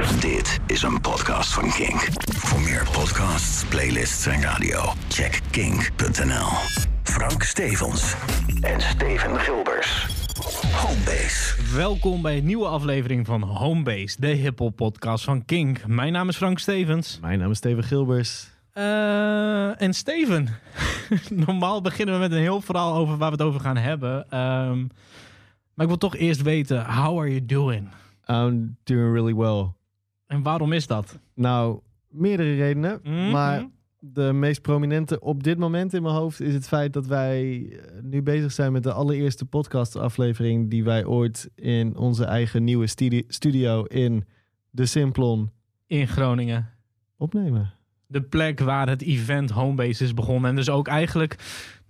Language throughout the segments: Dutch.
Dit is een podcast van Kink. Voor meer podcasts, playlists en radio, check kink.nl. Frank Stevens en Steven Gilbers. Homebase. Welkom bij een nieuwe aflevering van Homebase, de hiphop podcast van Kink. Mijn naam is Frank Stevens. Mijn naam is Steven Gilbers. Eh, en Steven, normaal beginnen we met een heel verhaal over waar we het over gaan hebben. Ehm, maar ik wil toch eerst weten, how are you doing? I'm doing really well. En waarom is dat? Nou, meerdere redenen. Mhm. Maar de meest prominente op dit moment in mijn hoofd is het feit dat wij eh, nu bezig zijn met de allereerste podcastaflevering die wij ooit in onze eigen nieuwe studi- studio in de Simplon In Groningen. opnemen. De plek waar het event Homebase is begonnen. En dus ook eigenlijk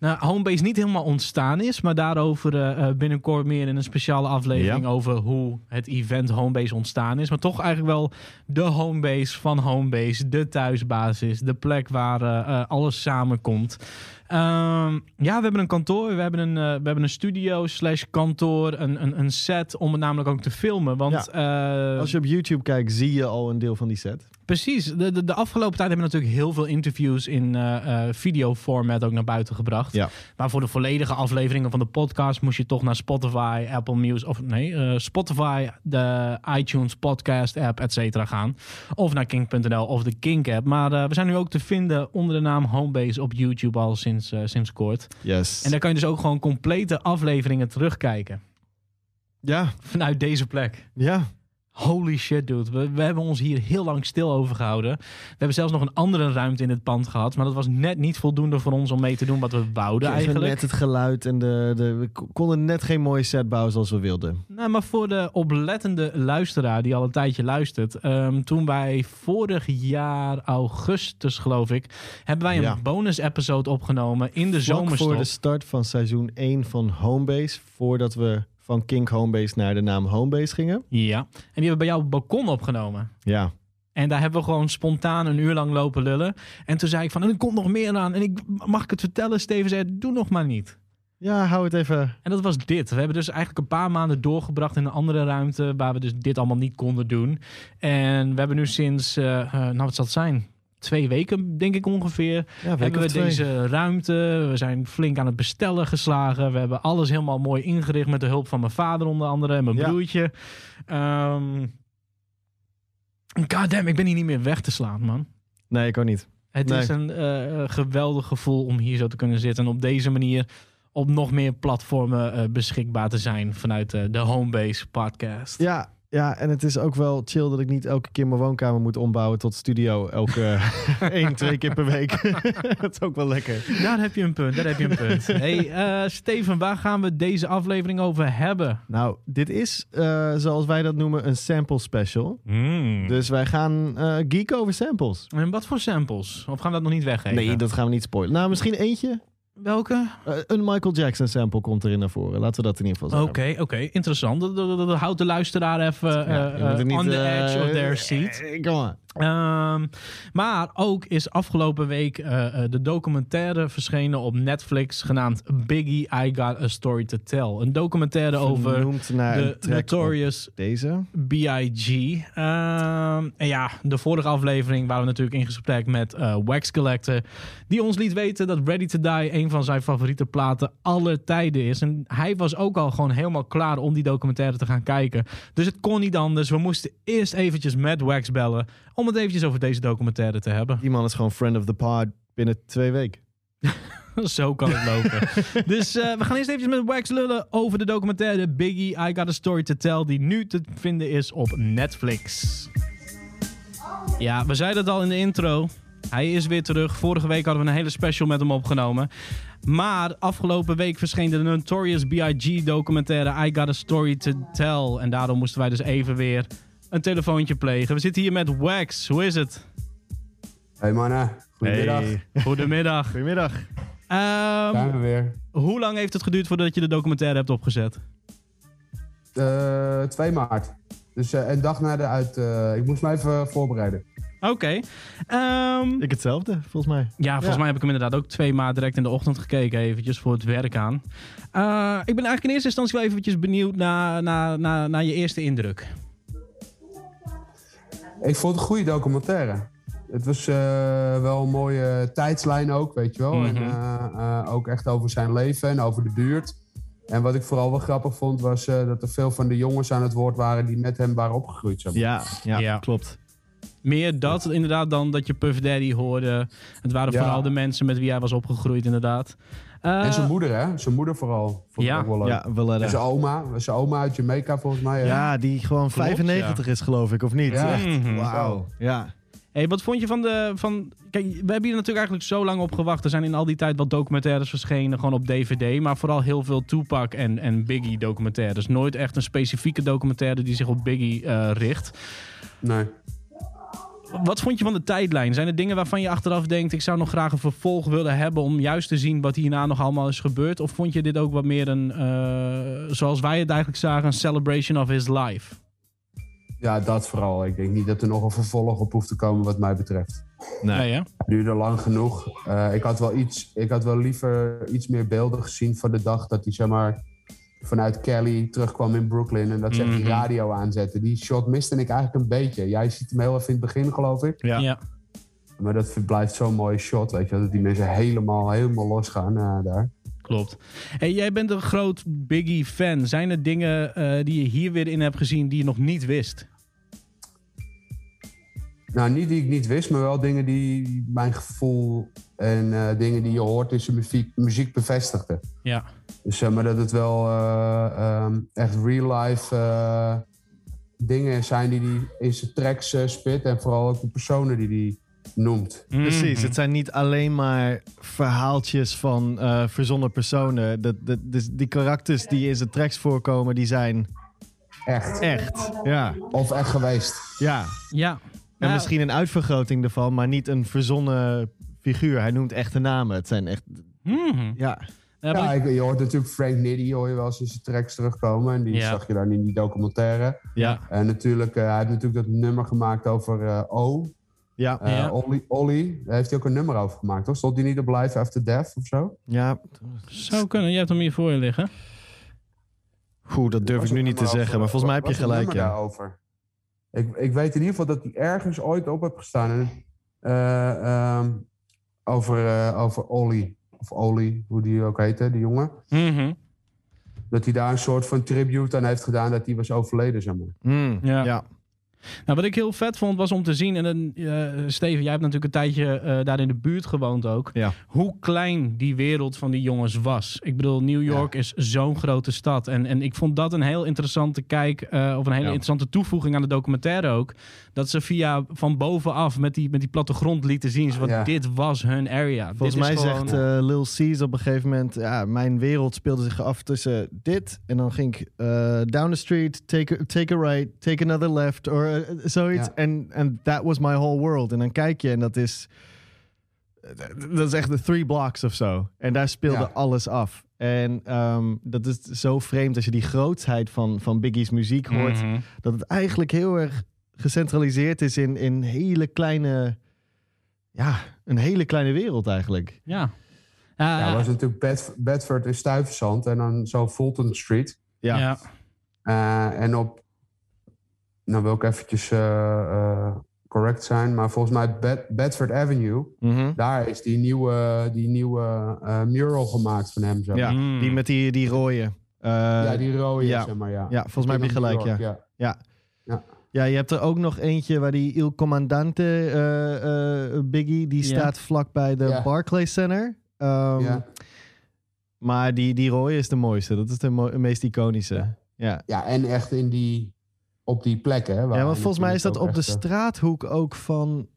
nou, Homebase niet helemaal ontstaan is. Maar daarover eh, eh, binnenkort meer in een speciale aflevering Ja. over hoe het event Homebase ontstaan is. Maar toch eigenlijk wel de Homebase van Homebase. De thuisbasis. De plek waar eh, alles samenkomt. Ehm, ja, we hebben een kantoor. We hebben een, we hebben een studio slash kantoor. Een, een, een set om het namelijk ook te filmen. Want Als je op YouTube kijkt, zie je al een deel van die set. Precies. De, de, de afgelopen tijd hebben we natuurlijk heel veel interviews in eh eh videoformat ook naar buiten gebracht. Ja. Maar voor de volledige afleveringen van de podcast moest je toch naar Spotify, Apple Music, of nee, eh, Spotify, de iTunes podcast app, et cetera gaan. Of naar kink.nl of de Kink app. Maar we zijn nu ook te vinden onder de naam Homebase op YouTube al sinds, sinds kort. Yes. En daar kan je dus ook gewoon complete afleveringen terugkijken. Ja, Vanuit deze plek. ja. Holy shit, dude. We, we hebben ons hier heel lang stil over gehouden. We hebben zelfs nog een andere ruimte in het pand gehad. Maar dat was net niet voldoende voor ons om mee te doen wat we wouden Even eigenlijk. net het geluid en de, de, we konden net geen mooie set bouwen zoals we wilden. Nou, maar voor de oplettende luisteraar die al een tijdje luistert. ehm, toen wij vorig jaar augustus, geloof ik, hebben wij een Ja. bonus episode opgenomen in de zomerstop. voor de start van seizoen 1 van Homebase, voordat we van Kink Homebase naar de naam Homebase gingen. Ja. En die hebben we bij jou balkon opgenomen. Ja, En daar hebben we gewoon spontaan een uur lang lopen lullen. En toen zei ik van, en er komt nog meer aan. En ik, mag ik het vertellen? Steven zei, doe nog maar niet. ja hou het even. En dat was dit. We hebben dus eigenlijk een paar maanden doorgebracht in een andere ruimte. Waar we dus dit allemaal niet konden doen. En we hebben nu sinds, eh, eh, nou wat zal het zijn? Twee weken, denk ik ongeveer. Ja, hebben we twee. deze ruimte. We zijn flink aan het bestellen geslagen. We hebben alles helemaal mooi ingericht met de hulp van mijn vader onder andere en mijn Ja. broertje. Ehm God damn, ik ben hier niet meer weg te slaan, man. Nee, ik ook niet. Het Nee. is een eh, geweldig gevoel om hier zo te kunnen zitten. En op deze manier op nog meer platformen eh, beschikbaar te zijn vanuit eh, de Homebase podcast. Ja, ja, en het is ook wel chill dat ik niet elke keer mijn woonkamer moet ombouwen tot studio. Elke één, twee keer per week. dat is ook wel lekker. Daar heb je een punt, daar heb je een punt. Hey, eh, Steven, waar gaan we deze aflevering over hebben? Nou, dit is, eh, zoals wij dat noemen, een sample special. Hmm. Dus wij gaan eh geeken over samples. En wat voor samples? Of gaan we dat nog niet weggeven? Nee, dat gaan we niet spoilen. Nou, misschien eentje. Welke? Eh, een Michael Jackson sample komt erin naar voren. Laten we dat in ieder geval Oké, zeggen. oké, interessant. Dat, houdt de luisteraar even Ja, eh, eh, niet, on the edge of their seat. Come on. Ehm, maar ook is afgelopen week eh, eh, de documentaire verschenen op Netflix genaamd Biggie, I Got a Story to Tell. Een documentaire over naar de Notorious Deze. B.I.G. Ehm, en ja, de vorige aflevering waren we natuurlijk in gesprek met eh, Wax Collector. Die ons liet weten dat Ready to Die een van zijn favoriete platen aller tijden is. En hij was ook al gewoon helemaal klaar om die documentaire te gaan kijken. Dus het kon niet anders. We moesten eerst eventjes met Wax bellen om het eventjes over deze documentaire te hebben. Die man is gewoon friend of the pod binnen twee weken. Zo kan het lopen. dus eh, we gaan eerst eventjes met Wax lullen over de documentaire Biggie, I Got a Story to Tell, die nu te vinden is op Netflix. Ja, we zeiden het al in de intro. Hij is weer terug. Vorige week hadden we een hele special met hem opgenomen. Maar afgelopen week verscheen de Notorious B.I.G. documentaire I Got a Story to Tell. En daarom moesten wij dus even weer een telefoontje plegen. We zitten hier met Wax. Hoe is het? Hey mannen, goedemiddag. Hey. Goedemiddag. Goedemiddag. Ehm, Zijn we weer. hoe lang heeft het geduurd voordat je de documentaire hebt opgezet? Eh 2 maart. Dus eh, een dag na de uit. eh, ik moest me even voorbereiden. Oké. Ehm, Ik hetzelfde, volgens mij. ja, volgens Ja. mij heb ik hem inderdaad ook twee maanden direct in de ochtend gekeken, eventjes voor het werk aan. Eh, ik ben eigenlijk in eerste instantie wel eventjes benieuwd naar, naar, naar, naar je eerste indruk. Ik vond het een goede documentaire. Het was eh, wel een mooie tijdslijn ook, weet je wel. En Mhm. eh, eh, ook echt over zijn leven en over de buurt. En wat ik vooral wel grappig vond, was eh, dat er veel van de jongens aan het woord waren die met hem waren opgegroeid. Zeg maar. Ja, ja, Ja. klopt. Meer dat inderdaad dan dat je Puff Daddy hoorde. Het waren Ja. vooral de mensen met wie hij was opgegroeid inderdaad. Eh, En zijn moeder, hè? Zijn moeder vooral. Vond Ja. ook wel leuk. Ja, Valletta. En zijn oma. Zijn oma uit Jamaica volgens mij. hè? Ja, die gewoon 95 is geloof ik, of niet? Ja. Echt, Mhm. Wauw. Ja. Hey, wat vond je van de. Van, kijk, we hebben hier natuurlijk eigenlijk zo lang op gewacht. Er zijn in al die tijd wat documentaires verschenen, gewoon op DVD. Maar vooral heel veel Tupac en, en Biggie documentaires. Nooit echt een specifieke documentaire die zich op Biggie eh, richt. Nee. Wat vond je van de tijdlijn? Zijn er dingen waarvan je achteraf denkt: ik zou nog graag een vervolg willen hebben. om juist te zien wat hierna nog allemaal is gebeurd? Of vond je dit ook wat meer een. eh, zoals wij het eigenlijk zagen, een celebration of his life? Ja, dat vooral. Ik denk niet dat er nog een vervolg op hoeft te komen wat mij betreft. Nee. Nee, hè? Het duurde lang genoeg. Eh, ik, had wel iets, ik had wel liever iets meer beelden gezien van de dag dat hij zeg maar, vanuit Cali terugkwam in Brooklyn. En dat ze echt die Mhm. radio aanzette. Die shot miste ik eigenlijk een beetje. Jij ziet hem heel even in het begin, geloof ik. Ja. ja. Maar dat blijft zo'n mooie shot, weet je. Dat die mensen helemaal, helemaal losgaan eh, daar. Klopt. Hey, jij bent een groot Biggie-fan. Zijn er dingen eh, die je hier weer in hebt gezien die je nog niet wist? Nou, niet die ik niet wist, maar wel dingen die mijn gevoel en eh, dingen die je hoort in zijn muziek, muziek bevestigden. Ja. Dus zeg maar dat het wel eh, ehm, echt real-life eh, dingen zijn die hij in zijn tracks spit. En vooral ook de personen die hij noemt. Precies, Mhm. het zijn niet alleen maar verhaaltjes van eh, verzonnen personen. Dat, dat, dus die karakters die in zijn tracks voorkomen, die zijn Echt. echt. Ja, Of echt geweest. ja. Ja. En Nou, misschien een uitvergroting ervan, maar niet een verzonnen figuur. Hij noemt echte namen. Het zijn echt, mhm. ja. Ja, ik- je hoort natuurlijk Frank Nitty hoor je wel eens in zijn tracks terugkomen. En die Ja. zag je dan in die documentaire. ja. En natuurlijk, eh, hij heeft natuurlijk dat nummer gemaakt over eh, O. Ja, Eh Ja. Ollie, daar heeft hij ook een nummer over gemaakt, toch? Stond hij niet op Live After Death of zo? ja. Zou kunnen. Je hebt hem hier voor je liggen. Goed, dat durf ik nu niet te zeggen, over- maar volgens mij heb je gelijk, ja. daarover? Ik, ik weet in ieder geval dat hij ergens ooit op heeft gestaan. En, eh, ehm, over, eh, over Ollie. Of Ollie, hoe die ook heette, die jongen. Mhm. Dat hij daar een soort van tribute aan heeft gedaan dat hij was overleden, zeg maar. Ja. ja. Nou, wat ik heel vet vond was om te zien, en dan, eh, Steven, jij hebt natuurlijk een tijdje eh, daar in de buurt gewoond ook, Ja. hoe klein die wereld van die jongens was. Ik bedoel, New York is zo'n grote stad. En, en ik vond dat een heel interessante kijk, eh, of een hele Ja. interessante toevoeging aan de documentaire ook. Dat ze via van bovenaf met die, met die plattegrond lieten zien, Ja. dit was hun area. Volgens dit mij is gewoon, zegt eh, Lil C's op een gegeven moment... Ja, mijn wereld speelde zich af tussen dit... en dan ging ik eh, down the street, take a, take a right, take another left... of zoiets. Ja. En and that was my whole world. En dan kijk je en dat is... Dat is echt de three blocks of zo. En daar speelde Ja. alles af. En ehm, dat is zo vreemd als je die grootsheid van, van Biggie's muziek hoort... Mhm. dat het eigenlijk heel erg gecentraliseerd is in, in hele kleine... Ja, een hele kleine wereld eigenlijk. Ja. Ja, Ja, was natuurlijk Bedf- Bedford in Stuyvesant en dan zo Fulton Street. Ja. ja. Eh, en op, nou wil ik eventjes eh, eh, correct zijn, maar volgens mij Bed- Bedford Avenue, Mhm. daar is die nieuwe, die nieuwe eh, mural gemaakt van hem. Zo. Ja, Mm. die met die, die rode. Eh, Ja, die rode, ja. zeg maar, ja. ja, volgens mij heb je gelijk, ja. Ja. Ja, je hebt er ook nog eentje waar die Il Comandante eh, eh, Biggie, die Ja. staat vlak bij de Ja. Barclays Center. Ehm, Ja. Maar die, die rode is de mooiste. Dat is de mo- meest iconische. Ja, ja. Ja, en echt in die, op die plekken. Hè, waar want hij volgens mij is dat op de eh, straathoek ook van...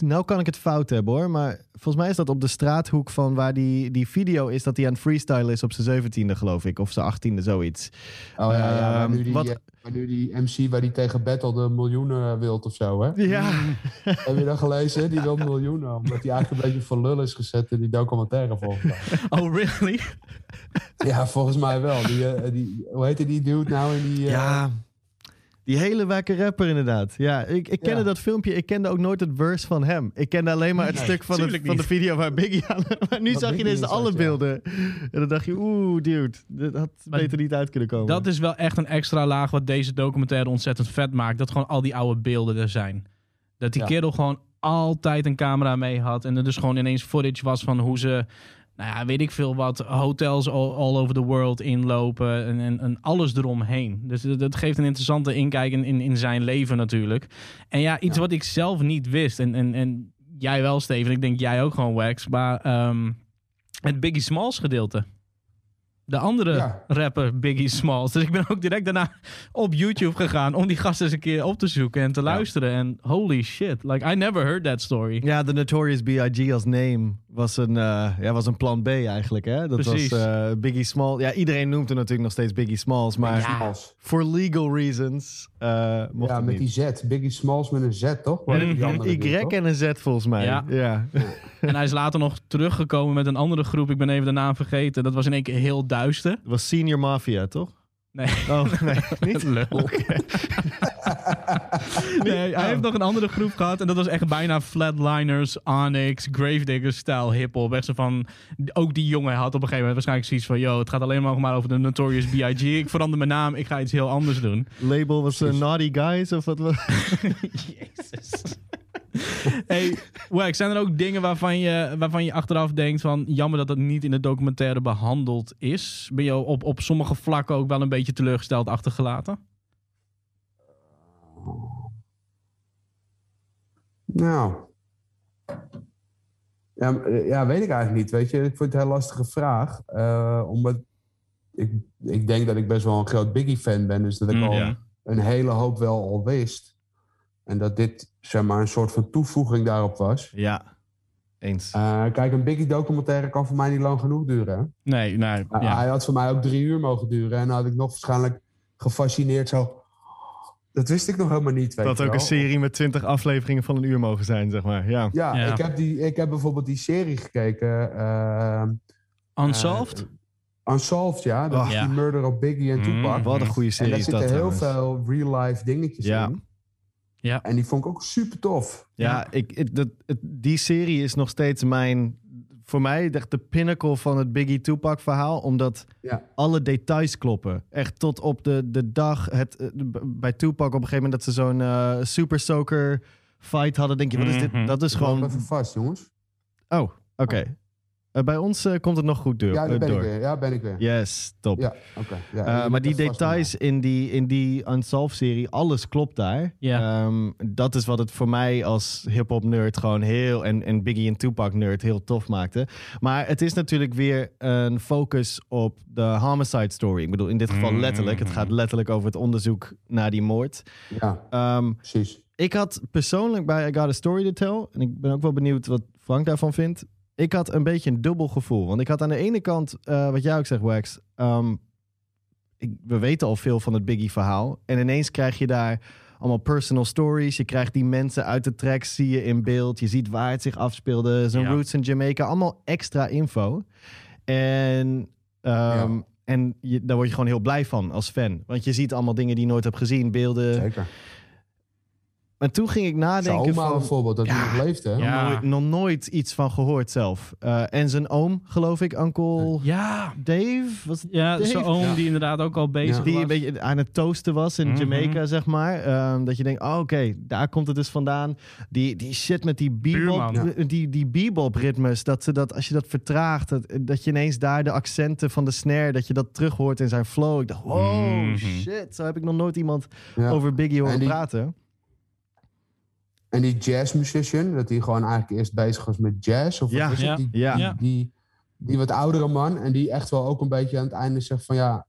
Nou kan ik het fout hebben hoor, maar volgens mij is dat op de straathoek van waar die, die video is dat hij aan freestyle is op zijn zeventiende geloof ik. Of zijn achttiende, zoiets. Oh ja, ja Ehm, nu die, wat- eh, waar nu die MC waar die tegen Battle de miljoenen wilt of zo, hè? Ja, Heb je dat gelezen? Die wil miljoenen, omdat hij eigenlijk een beetje voor lul is gezet in die documentaire volgens mij. Oh, really? Ja, volgens mij wel. Die, eh, die, hoe heette die dude nou in die... eh, ja. Die hele wakke rapper inderdaad. Ja, ik, ik kende Ja. dat filmpje. Ik kende ook nooit het verse van hem. Ik kende alleen maar het Nee, stuk van, het, van de video waar Biggie aan... Maar nu Wat zag je ineens in alle ja. beelden. En dan dacht je, oeh, dude. Dit had Maar beter niet uit kunnen komen. Dat is wel echt een extra laag wat deze documentaire ontzettend vet maakt. Dat gewoon al die oude beelden er zijn. Dat die Ja. kerel gewoon altijd een camera mee had. En er dus gewoon ineens footage was van hoe ze, nou ja, weet ik veel wat, hotels all, all over the world inlopen. En, en, en alles eromheen. Dus dat, geeft een interessante inkijk in, in, in zijn leven natuurlijk. En ja, iets Ja. wat ik zelf niet wist. En, en, en jij wel, Steven. Ik denk jij ook gewoon, Wax. Maar ehm, het Biggie Smalls gedeelte. De andere Ja. rapper Biggie Smalls. Dus ik ben ook direct daarna op YouTube gegaan om die gasten eens een keer op te zoeken en te luisteren. En holy shit, like I never heard that story. Ja, de Notorious B.I.G. als name was een, eh, ja, was een plan B eigenlijk. Hè? Dat Precies. was eh, Biggie Smalls. Ja, iedereen noemt hem natuurlijk nog steeds Biggie Smalls. Maar Ja. For legal reasons eh mocht Ja, met niet. die Z. Biggie Smalls met een Z, toch? Waar Mhm. andere Y doet, toch? en een Z volgens mij. Ja. Ja. En hij is later nog teruggekomen met een andere groep. Ik ben even de naam vergeten. Dat was in één keer heel was Senior Mafia, toch? Nee. Oh, nee, niet? Lul. Nee, hij heeft nog een andere groep gehad. En dat was echt bijna Flatliners, Onyx, Gravediggers stijl hip-hop. Echt zo van. Ook die jongen had op een gegeven moment waarschijnlijk zoiets van: Yo, het gaat alleen maar, maar over de Notorious B.I.G. Ik verander mijn naam, ik ga iets heel anders doen. Label was eh, Naughty Guys of wat was Jezus. hey, zijn er ook dingen waarvan je, waarvan je achteraf denkt van... jammer dat dat niet in de documentaire behandeld is? Ben je op, op sommige vlakken ook wel een beetje teleurgesteld achtergelaten? Nou. Ja, m- ja, weet ik eigenlijk niet. Weet je, ik vind het een heel lastige vraag. eh, omdat ik, ik denk dat ik best wel een groot Biggie-fan ben. Dus dat ik Mm, al ja. een hele hoop wel al wist. En dat dit, zeg maar, een soort van toevoeging daarop was. Ja, eens. Eh, kijk, een Biggie-documentaire kan voor mij niet lang genoeg duren. hè? Nee, nee. Uh, ja. Hij had voor mij ook drie uur mogen duren. En dan had ik nog waarschijnlijk gefascineerd zo... Dat wist ik nog helemaal niet, weet dat je ook wel. een serie met 20 afleveringen van een uur mogen zijn, zeg maar. Ja. Ja, Ja. Ik, heb die, ik heb bijvoorbeeld die serie gekeken. eh, Unsolved? eh, Unsolved, ja. Dat Oh. is Ja. die murder op Biggie en Mm. Tupac. Wat een goede En serie daar is dat zitten heel trouwens. veel real-life dingetjes Ja. in. Ja. En die vond ik ook super tof. Ja, ik, ik- dat, het, die serie is nog steeds mijn... Voor mij echt de pinnacle van het Biggie Tupac verhaal. Omdat Ja. alle details kloppen. Echt tot op de, de dag. Het, eh, bij Tupac op een gegeven moment dat ze zo'n eh, super soaker fight hadden. Denk je, wat is Mhm. dit? Dat is gewoon... even vast, jongens. Oh, oké. Eh, bij ons eh, komt het nog goed door. Ja, eh, daar ben door. ik weer. Ja, ben ik weer. Yes, top. Ja, oké. Ja, Eh, maar die details in die, in die Unsolved-serie, alles klopt daar. Ja. Ehm, dat is wat het voor mij als hip-hop nerd gewoon heel. En, en Biggie en Tupac nerd heel tof maakte. Maar het is natuurlijk weer een focus op de homicide story. Ik bedoel, in dit geval Mm. letterlijk. Het gaat letterlijk over het onderzoek naar die moord. Ja, Ehm, precies. ik had persoonlijk bij I Got a Story to Tell. En ik ben ook wel benieuwd wat Frank daarvan vindt. Ik had een beetje een dubbel gevoel. Want ik had aan de ene kant, eh, wat jij ook zegt, Wax. ehm, ik, we weten al veel van het Biggie-verhaal. En ineens krijg je daar allemaal personal stories. Je krijgt die mensen uit de track, zie je in beeld. Je ziet waar het zich afspeelde. Zijn Ja. roots in Jamaica. Allemaal extra info. En, ehm, en je, daar word je gewoon heel blij van als fan. Want je ziet allemaal dingen die je nooit hebt gezien. Beelden. Zeker. Maar toen ging ik Zijn nadenken oma van... bijvoorbeeld, dat hij nog leeft, hè? Ja. Nooit- nog nooit iets van gehoord zelf. Eh, en zijn oom, geloof ik, Uncle Ja, Dave, was het ja Dave? zo'n oom Ja. die inderdaad ook al bezig Ja. die was. een beetje aan het toasten was in Mhm. Jamaica, zeg maar. Ehm, dat je denkt, oh, oké, daar komt het dus vandaan. Die, die shit met die bebop, Buurman. die, die bebop ritmes, dat ze dat als je dat vertraagt, dat, dat je ineens daar de accenten van de snare, dat je dat terug hoort in zijn flow. Ik dacht, wow, Mhm. shit, zo heb ik nog nooit iemand Ja. over Biggie horen die- praten. En die jazz musician, dat hij gewoon eigenlijk eerst bezig was met jazz. Of wat Ja. het? Ja. Die, Ja. Die, die wat oudere man. En die echt wel ook een beetje aan het einde zegt van ja...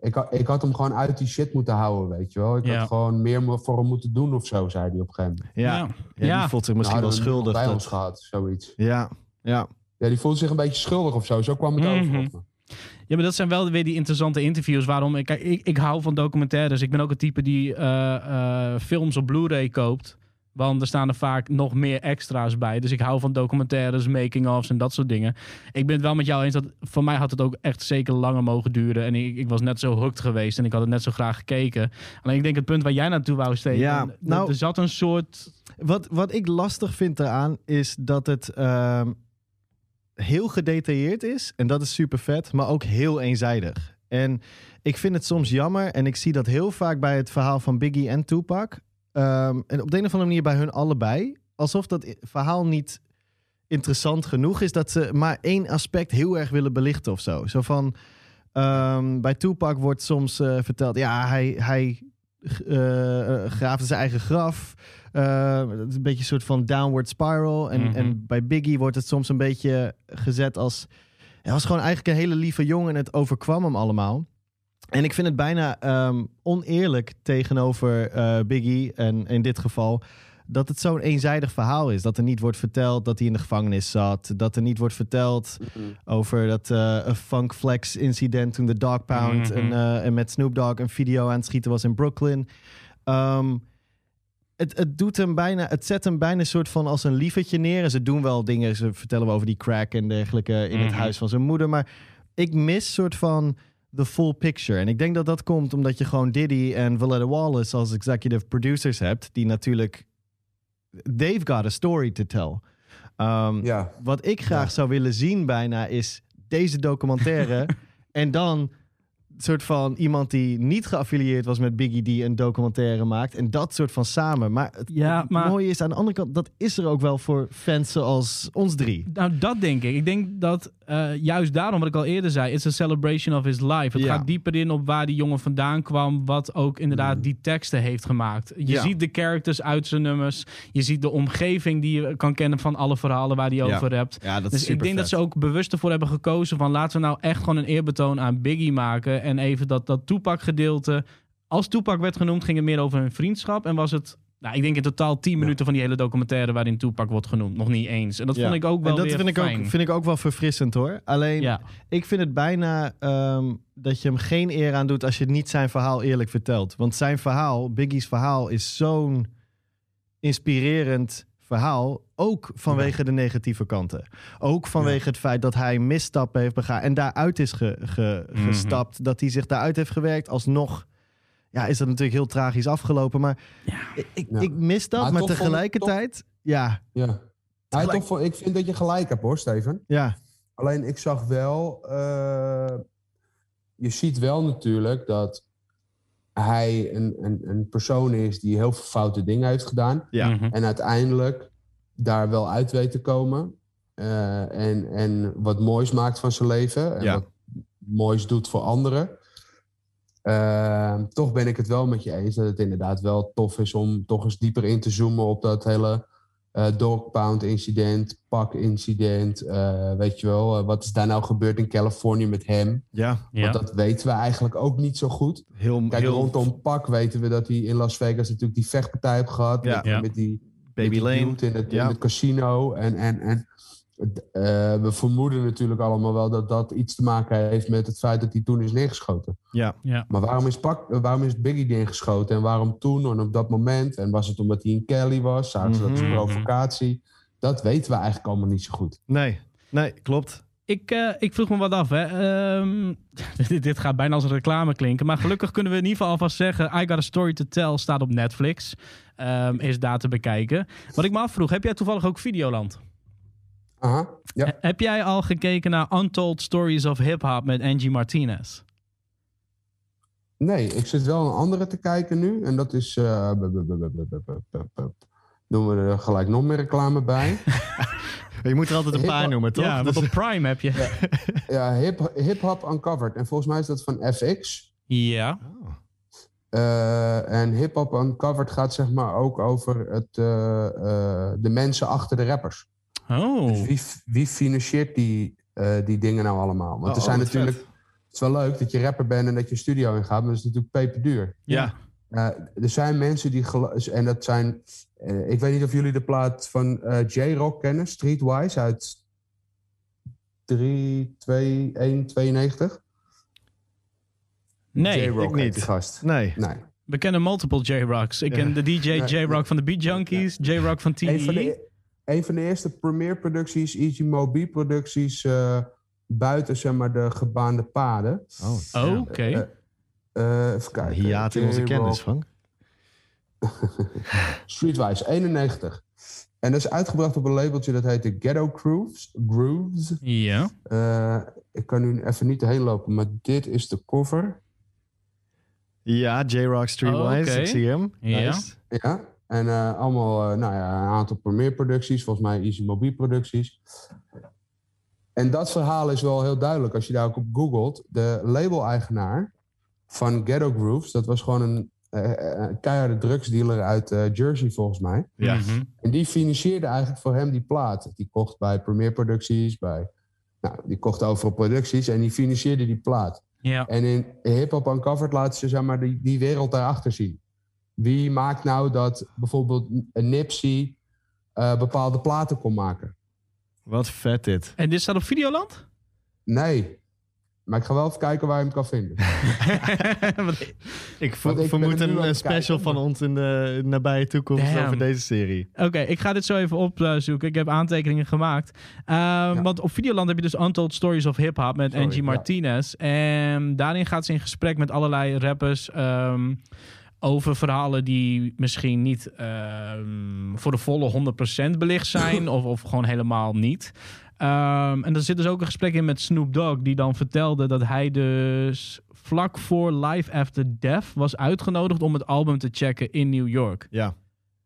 Ik, had- ik had hem gewoon uit die shit moeten houden, weet je wel. Ik Ja. had gewoon meer voor hem moeten doen of zo, zei hij op een gegeven moment. Ja, Ja. die voelt zich misschien wel hadden we hem nog schuldig. bij dat- ons gehad, zoiets. Ja, ja. Ja, die voelde zich een beetje schuldig of zo. Zo kwam het Mhm. over op me. Ja, maar dat zijn wel weer die interessante interviews. Waarom ik, ik, ik hou van documentaires. Ik ben ook een type die eh, eh, films op Blu-ray koopt. Want er staan er vaak nog meer extra's bij. Dus ik hou van documentaires, making-ofs en dat soort dingen. Ik ben het wel met jou eens dat voor mij had het ook echt zeker langer mogen duren. En ik, ik was net zo hooked geweest en ik had het net zo graag gekeken. Alleen ik denk het punt waar jij naartoe wou steken. Ja, nou- er zat een soort... Wat, wat ik lastig vind eraan is dat het ehm, heel gedetailleerd is. En dat is super vet, maar ook heel eenzijdig. En ik vind het soms jammer. En ik zie dat heel vaak bij het verhaal van Biggie en Tupac. Ehm, en op de een of andere manier bij hun allebei. Alsof dat verhaal niet interessant genoeg is. Dat ze maar één aspect heel erg willen belichten of zo. Zo van... ehm, bij Tupac wordt soms eh, verteld... Ja, hij, hij eh, eh, graafde zijn eigen graf. Uh, het is een beetje een soort van downward spiral. En, Mhm. en bij Biggie wordt het soms een beetje gezet als... Hij was gewoon eigenlijk een hele lieve jongen en het overkwam hem allemaal. En ik vind het bijna ehm, oneerlijk tegenover eh, Biggie en in dit geval... dat het zo'n eenzijdig verhaal is. Dat er niet wordt verteld dat hij in de gevangenis zat. Dat er niet wordt verteld over dat eh, een Funk Flex incident toen de Dog Pound en, eh, en met Snoop Dogg een video aan het schieten was in Brooklyn. Ehm, het, het doet hem bijna, het zet hem bijna een soort van als een lievertje neer. En ze doen wel dingen, ze vertellen wel over die crack en dergelijke in het Mhm. huis van zijn moeder. Maar ik mis soort van the full picture. En ik denk dat dat komt omdat je gewoon Diddy en Valletta Wallace als executive producers hebt, die natuurlijk they've got a story to tell. Ehm, Ja, wat ik graag Ja. zou willen zien bijna is deze documentaire. en dan soort van iemand die niet geaffilieerd was met Biggie die een documentaire maakt. En dat soort van samen. Maar het, Ja, het maar- mooie is aan de andere kant, dat is er ook wel voor fans zoals ons drie. Nou, dat denk ik. Ik denk dat eh, juist daarom, wat ik al eerder zei, it's a celebration of his life. Het Ja. gaat dieper in op waar die jongen vandaan kwam, wat ook inderdaad Mm. die teksten heeft gemaakt. Je Ja. ziet de characters uit zijn nummers, je ziet de omgeving die je kan kennen van alle verhalen waar hij Ja. over hebt. Ja, dat Dus ik denk dat ze ook bewust ervoor hebben gekozen van laten we nou echt gewoon een eerbetoon aan Biggie maken en even dat, dat Tupac gedeelte. Als Tupac werd genoemd, ging het meer over hun vriendschap en was het, nou, ik denk in totaal 10 minuten van die hele documentaire waarin Tupac wordt genoemd, nog niet eens. En dat Ja. vond ik ook wel en dat weer vind ik, ook, vind ik ook wel verfrissend hoor. Alleen, Ja. ik vind het bijna ehm, dat je hem geen eer aan doet als je niet zijn verhaal eerlijk vertelt. Want zijn verhaal, Biggie's verhaal, is zo'n inspirerend verhaal. Ook vanwege de negatieve kanten. Ook vanwege het feit dat hij misstappen heeft begaan en daaruit is ge- ge- Mhm. gestapt. Dat hij zich daaruit heeft gewerkt. Alsnog ja, is dat natuurlijk heel tragisch afgelopen. Maar ik, ik, Ja. ik mis dat. Maar toch tegelijkertijd, ja, ja. Hij Tegelijk- toch, voor- ik vind dat je gelijk hebt hoor, Steven. ja, Alleen ik zag wel, eh, je ziet wel natuurlijk dat hij een, een, een persoon is die heel veel foute dingen heeft gedaan. ja. Mhm. En uiteindelijk daar wel uit weet te komen. eh, en, en wat moois maakt van zijn leven. En Ja. wat moois doet voor anderen. Eh, toch ben ik het wel met je eens dat het inderdaad wel tof is om toch eens dieper in te zoomen op dat hele eh dog pound incident, pak incident. eh, weet je wel, eh, wat is daar nou gebeurd in Californië met hem? ja. Ja. Want dat weten we eigenlijk ook niet zo goed. Heel, Kijk, heel rondom Pak weten we dat hij in Las Vegas natuurlijk die vechtpartij heeft gehad. Ja. Met, Ja. met die Baby met die Lane. in het, Ja. in het casino. En, en, en eh, we vermoeden natuurlijk allemaal wel dat dat iets te maken heeft met het feit dat hij toen is neergeschoten. Ja, Ja. Maar waarom is, Pak, eh, waarom is Biggie neergeschoten en waarom toen en op dat moment? En was het omdat hij in Kelly was? Zagen ze dat als Mhm. provocatie? Dat weten we eigenlijk allemaal niet zo goed. nee, nee, klopt. Ik, eh, ik vroeg me wat af. Hè. Ehm, dit, dit gaat bijna als een reclame klinken. Maar gelukkig kunnen we in ieder geval alvast zeggen... I Got a Story to Tell staat op Netflix. Ehm, is daar te bekijken. Wat ik me afvroeg, heb jij toevallig ook Videoland? Eh, heb jij al gekeken naar Untold Stories of Hip Hop met Angie Martinez? Nee, ik zit wel een andere te kijken nu. En dat is. Eh, noemen we er eh, gelijk nog meer reclame bij. je moet er altijd een paar noemen, toch? Ja, want op dus- Prime heb je. ja, hip, hip Hop Uncovered. En volgens mij is dat van FX. Ja. En Hip Hop Uncovered gaat zeg maar ook over het, de mensen achter de rappers. Oh. Dus wie, wie financiert die, eh, die dingen nou allemaal? Want Oh, er zijn wat natuurlijk... vet. Het is wel leuk dat je rapper bent en dat je een studio in gaat, maar dat is natuurlijk peperduur. Ja, Eh, er zijn mensen die... En dat zijn... eh, ik weet niet of jullie de plaat van eh, J-Rock kennen, Streetwise, uit 3, 2, 1, 92. Nee, ik niet. die gast. nee. Nee. We kennen multiple J-Rocks. Ik Ja. ken de DJ Ja, J-Rock van de Beat Junkies, J-Rock van Een van, TDE. de, een van de eerste Premiere producties, Easy Mobi producties, eh, buiten zeg maar de gebaande paden. Oh, Oh, oké. Eh, eh, even kijken. Hiaat in onze kennis, Frank. Streetwise, 91. En dat is uitgebracht op een labeltje dat heette Ghetto Grooves. Grooves. Ja. Eh, ik kan nu even niet heen lopen, maar dit is de cover. Ja, J-Rock Streetwise, Oh, oké. ik zie hem. Ja. Nice. Ja, en eh, allemaal eh, nou ja, een aantal Premiere producties, volgens mij Easy Mobile producties. En dat verhaal is wel heel duidelijk als je daar ook op googelt. De label-eigenaar van Ghetto Grooves, dat was gewoon een, eh, een keiharde drugsdealer uit eh, Jersey volgens mij. Ja. Mhm. En die financierde eigenlijk voor hem die plaat. Die kocht bij Premiere producties, bij, nou, die kocht overal producties en die financierde die plaat. Ja. En in Hip-Hop Uncovered laten ze zeg maar, die, die wereld daarachter zien. Wie maakt nou dat bijvoorbeeld een Nipsey eh, bepaalde platen kon maken? Wat vet dit. En dit staat op Videoland? Nee. Maar ik ga wel even kijken waar je hem kan vinden. Ik ik vermoed er een eh, special kijken, van ons in de nabije toekomst Damn. over deze serie. Oké, ik ga dit zo even opzoeken. Ik heb aantekeningen gemaakt. Ehm, Want op Videoland heb je dus Untold Stories of Hip Hop met Sorry, Angie ja. Martinez. En daarin gaat ze in gesprek met allerlei rappers ehm, over verhalen die misschien niet ehm, voor de volle 100% belicht zijn of, of gewoon helemaal niet. Ehm, en er zit dus ook een gesprek in met Snoop Dogg, die dan vertelde dat hij dus vlak voor Live After Death was uitgenodigd om het album te checken in New York. Ja.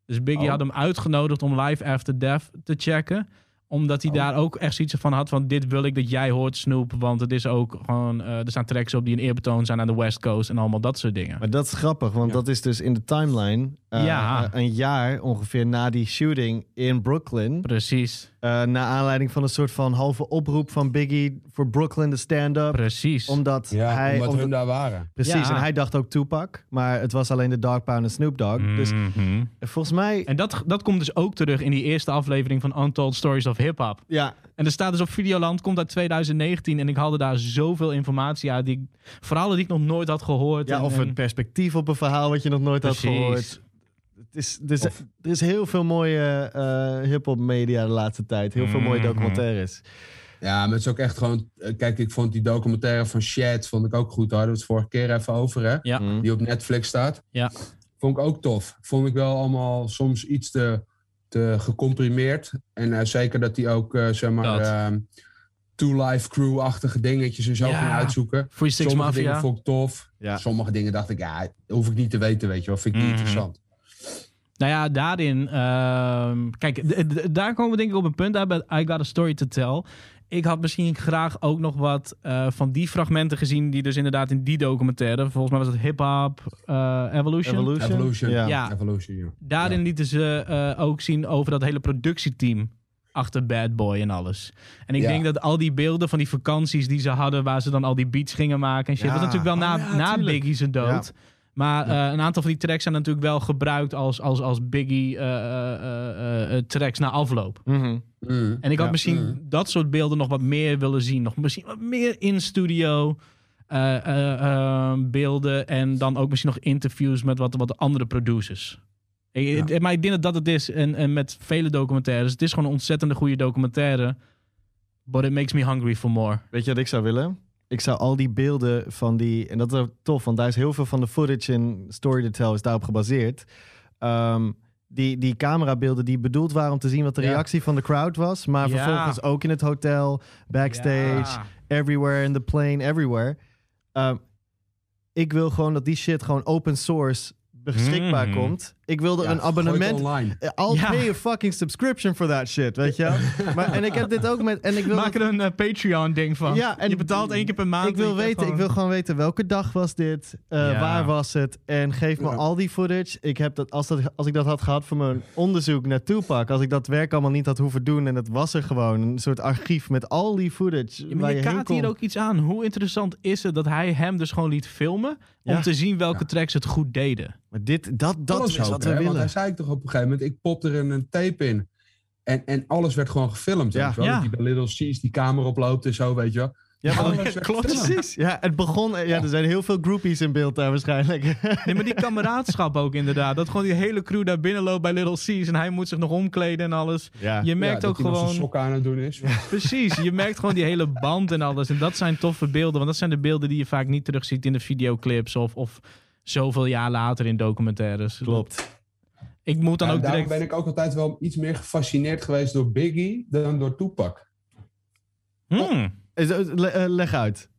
Dus Biggie Oh. had hem uitgenodigd om Live After Death te checken. Omdat hij Oh. daar ook echt zoiets van had van... dit wil ik dat jij hoort, Snoop. Want het is ook gewoon... eh, er staan tracks op die een eerbetoon zijn aan de West Coast... en allemaal dat soort dingen. Maar dat is grappig, want Ja. dat is dus in de timeline eh, Ja. eh, een jaar ongeveer na die shooting in Brooklyn. Precies, Uh, naar aanleiding van een soort van halve oproep van Biggie voor Brooklyn de stand-up. precies. Omdat Ja, hij. omdat omdat- hun daar waren. precies, Ja. en hij dacht ook Tupac. Maar het was alleen de Dog Pound en Snoop Dogg. Dus Mhm. volgens mij. En dat, dat komt dus ook terug in die eerste aflevering van Untold Stories of Hip Hop. Ja, En er staat dus op Videoland, komt uit 2019. En ik haalde daar zoveel informatie uit. Die, verhalen die ik nog nooit had gehoord. ja, en, of en- een perspectief op een verhaal wat je nog nooit had gehoord. Het is, dus, Of- er is heel veel mooie eh hip-hop media de laatste tijd. Heel veel mooie Mhm. documentaires. Ja, maar het is ook echt gewoon... eh, Kijk, ik vond die documentaire van Shed vond ik ook goed. Daar hadden we het vorige keer even over, hè? Ja. Mhm. Die op Netflix staat. Ja. Vond ik ook tof. Vond ik wel allemaal soms iets te, te gecomprimeerd. En eh, zeker dat die ook, zeg maar... Ehm, Two Life Crew-achtige dingetjes en zo Ja. ging uitzoeken. Free Six Sommige Mafia. dingen vond ik tof. Ja. Sommige dingen dacht ik, ja, hoef ik niet te weten, weet je wel. Vind ik niet Mhm. interessant. Nou ja, daarin. ehm, kijk, daar komen we denk ik op een punt uit bij I Got a Story to Tell. Ik had misschien graag ook nog wat eh, van die fragmenten gezien. die dus inderdaad in die documentaire. volgens mij was het Hip Hop eh, Evolution. Evolution. Evolution. Ja. Ja. Evolution, ja. Daarin Ja. lieten ze eh, ook zien over dat hele productieteam. Achter Bad Boy en alles. En ik Ja. denk dat al die beelden van die vakanties die ze hadden. waar ze dan al die beats gingen maken en shit. Ja. was natuurlijk wel na, Oh ja, na tuurlijk. Biggie zijn dood. Maar Ja. eh, een aantal van die tracks zijn natuurlijk wel gebruikt als, als, als Biggie eh, eh, eh, eh, tracks na afloop. Mhm. Mm. En ik had Ja. misschien Mm. dat soort beelden nog wat meer willen zien. Nog misschien wat meer in studio eh, eh, eh, beelden. En dan ook misschien nog interviews met wat, wat andere producers. Ik- Ja. Maar ik denk dat dat het is. En, en met vele documentaires. Het is gewoon een ontzettende goede documentaire. But it makes me hungry for more. Weet je wat ik zou willen? Ik zou al die beelden van die... En dat is tof, want daar is heel veel van de footage in Story to Tell is daarop gebaseerd. Ehm, die, die camerabeelden die bedoeld waren om te zien wat de Ja. reactie van de crowd was. Maar Ja. vervolgens ook in het hotel, backstage, Ja. everywhere, in the plane, everywhere. Ehm, ik wil gewoon dat die shit gewoon open source beschikbaar Mhm. komt. Ik wilde Ja, een abonnement... online. Eh, I'll Ja. pay a fucking subscription for that shit, weet je wel? maar, en ik heb dit ook met... En ik wil Maak er een eh, Patreon-ding van. Ja, en je betaalt één keer per maand. ik wil weten, krijgt ik wil gewoon weten welke dag was dit, eh, Ja. waar was het en geef me Ja. al die footage. Ik heb dat als, dat als ik dat had gehad voor mijn onderzoek naar Tupac, als ik dat werk allemaal niet had hoeven doen en het was er gewoon een soort archief met al die footage Ja, maar waar je je kaart hier ook iets aan. Hoe interessant is het dat hij hem dus gewoon liet filmen... om te zien welke Ja. tracks het goed deden? Maar dit, dat, dat Alles wat hè, Want hij zei toch op een gegeven moment, ik popte er een tape in. En, en alles werd gewoon gefilmd. Ja. weet je wel. Ja. Die bij Little C's die kamer oploopt en zo, weet je wel. Ja, maar dat klopt. precies. Ja, het begon. Ja, er zijn heel veel groupies in beeld daar waarschijnlijk. Nee, maar die kameraadschap ook inderdaad. Dat gewoon die hele crew daar binnen loopt bij Little Caesars. En hij moet zich nog omkleden en alles. Ja. Je merkt dat ook gewoon... sokken aan het doen is. Precies, je merkt gewoon die hele band en alles. En dat zijn toffe beelden. Want dat zijn de beelden die je vaak niet terugziet in de videoclips. Of, of zoveel jaar later in documentaires. Klopt. Ik moet dan Ja, ook daarom direct... ben ik ook altijd wel iets meer gefascineerd geweest door Biggie dan door Tupac. Hmm. Is- eh, le- Leg uit.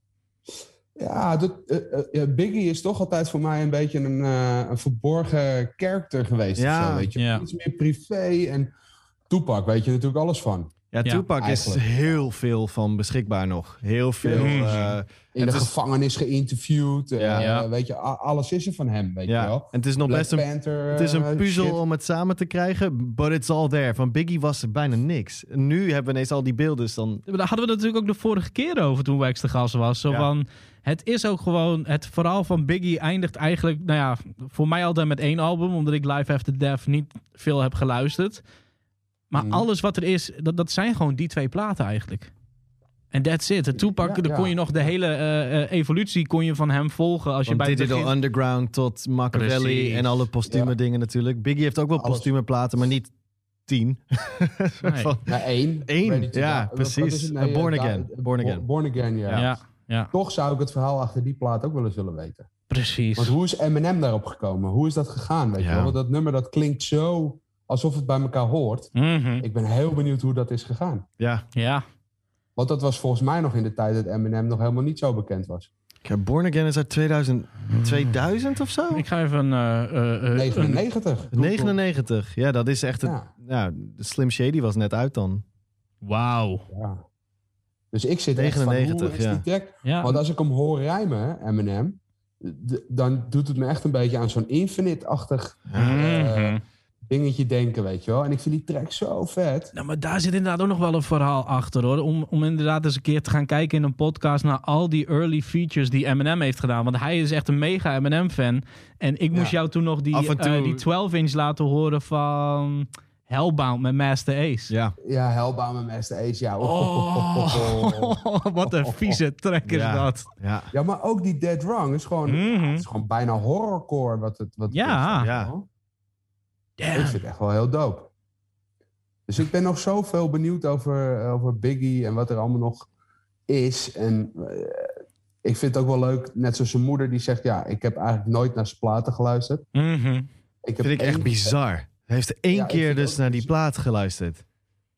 Ja, dat, eh, eh, Biggie is toch altijd voor mij een beetje een, eh, een verborgen character geweest. Ja. of zo, weet je. Ja. Iets meer privé. En Tupac weet je natuurlijk alles van. Ja, Ja, Tupac is heel veel van beschikbaar nog. Heel veel. Eh, In de is- gevangenis geïnterviewd. eh. Ja. Weet je, alles is er van hem, weet ja. je wel. En het is nog Black best een Panther, Het is een eh, puzzel shit. om het samen te krijgen, but it's all there. Van Biggie was er bijna niks. Nu hebben we ineens al die beelden, dus dan... Daar hadden we het natuurlijk ook de vorige keer over toen Wax de gast was. Zo Ja. van, het is ook gewoon, het verhaal van Biggie eindigt eigenlijk, nou ja, voor mij altijd met één album, omdat ik Live After Death niet veel heb geluisterd. Maar Mhm. alles wat er is, dat, dat zijn gewoon die twee platen eigenlijk. En that's it. De Tupac, Ja, daar kon je nog de hele eh, eh, evolutie kon je van hem volgen. Als je Van bij het Digital begin- Underground tot Machiavelli Precies. en alle postume Ja. dingen natuurlijk. Biggie heeft ook wel Alles. postume platen, maar niet tien. Nee. Van- één. Eén, ja, precies. het? Uh, Born eh, Again. Born Bo- Again. Born Again, ja. ja, ja, Toch zou ik het verhaal achter die plaat ook wel eens willen weten. precies. Want hoe is Eminem daarop gekomen? Hoe is dat gegaan? Weet Ja. je wel? Want dat nummer dat klinkt zo alsof het bij elkaar hoort. Mhm. Ik ben heel benieuwd hoe dat is gegaan. Ja. Ja, Want dat was volgens mij nog in de tijd dat Eminem nog helemaal niet zo bekend was. Ja, Born Again is uit 2000, 2000 of zo? ik ga even eh, eh, eh, een 99. 99. Ja, dat is echt... Het, Ja. ja, Slim Shady was net uit dan. Wauw. Ja. Dus ik zit echt van, 99, hoe is ja. die track? Ja. Want als ik hem hoor rijmen, Eminem, d- dan doet het me echt een beetje aan zo'n Infinite-achtig Mhm. Dingetje denken, weet je wel. En ik vind die track zo vet. Nou, maar daar zit inderdaad ook nog wel een verhaal achter hoor. Om, om inderdaad eens een keer te gaan kijken in een podcast naar al die early features die Eminem heeft gedaan. Want hij is echt een mega Eminem-fan. En ik moest Ja. jou toen nog die, toe- eh, die 12-inch laten horen van Hellbound met Master Ace. Ja. Ja, Hellbound met Master Ace, ja. Oh, wat een vieze track is Ja. dat. Ja. Ja, maar ook die Dead Wrong is gewoon, Mhm. het is gewoon bijna horrorcore wat het, wat het Ja. is, Ja. Ik vind het echt wel heel dope. Dus ik ben nog zoveel benieuwd over, over Biggie en wat er allemaal nog is. En eh, ik vind het ook wel leuk, net zoals zijn moeder die zegt... ja, ik heb eigenlijk nooit naar zijn platen geluisterd. Mhm. Ik heb Vind ik echt bizar. Hij heeft één Ja, keer dus naar die plaat geluisterd.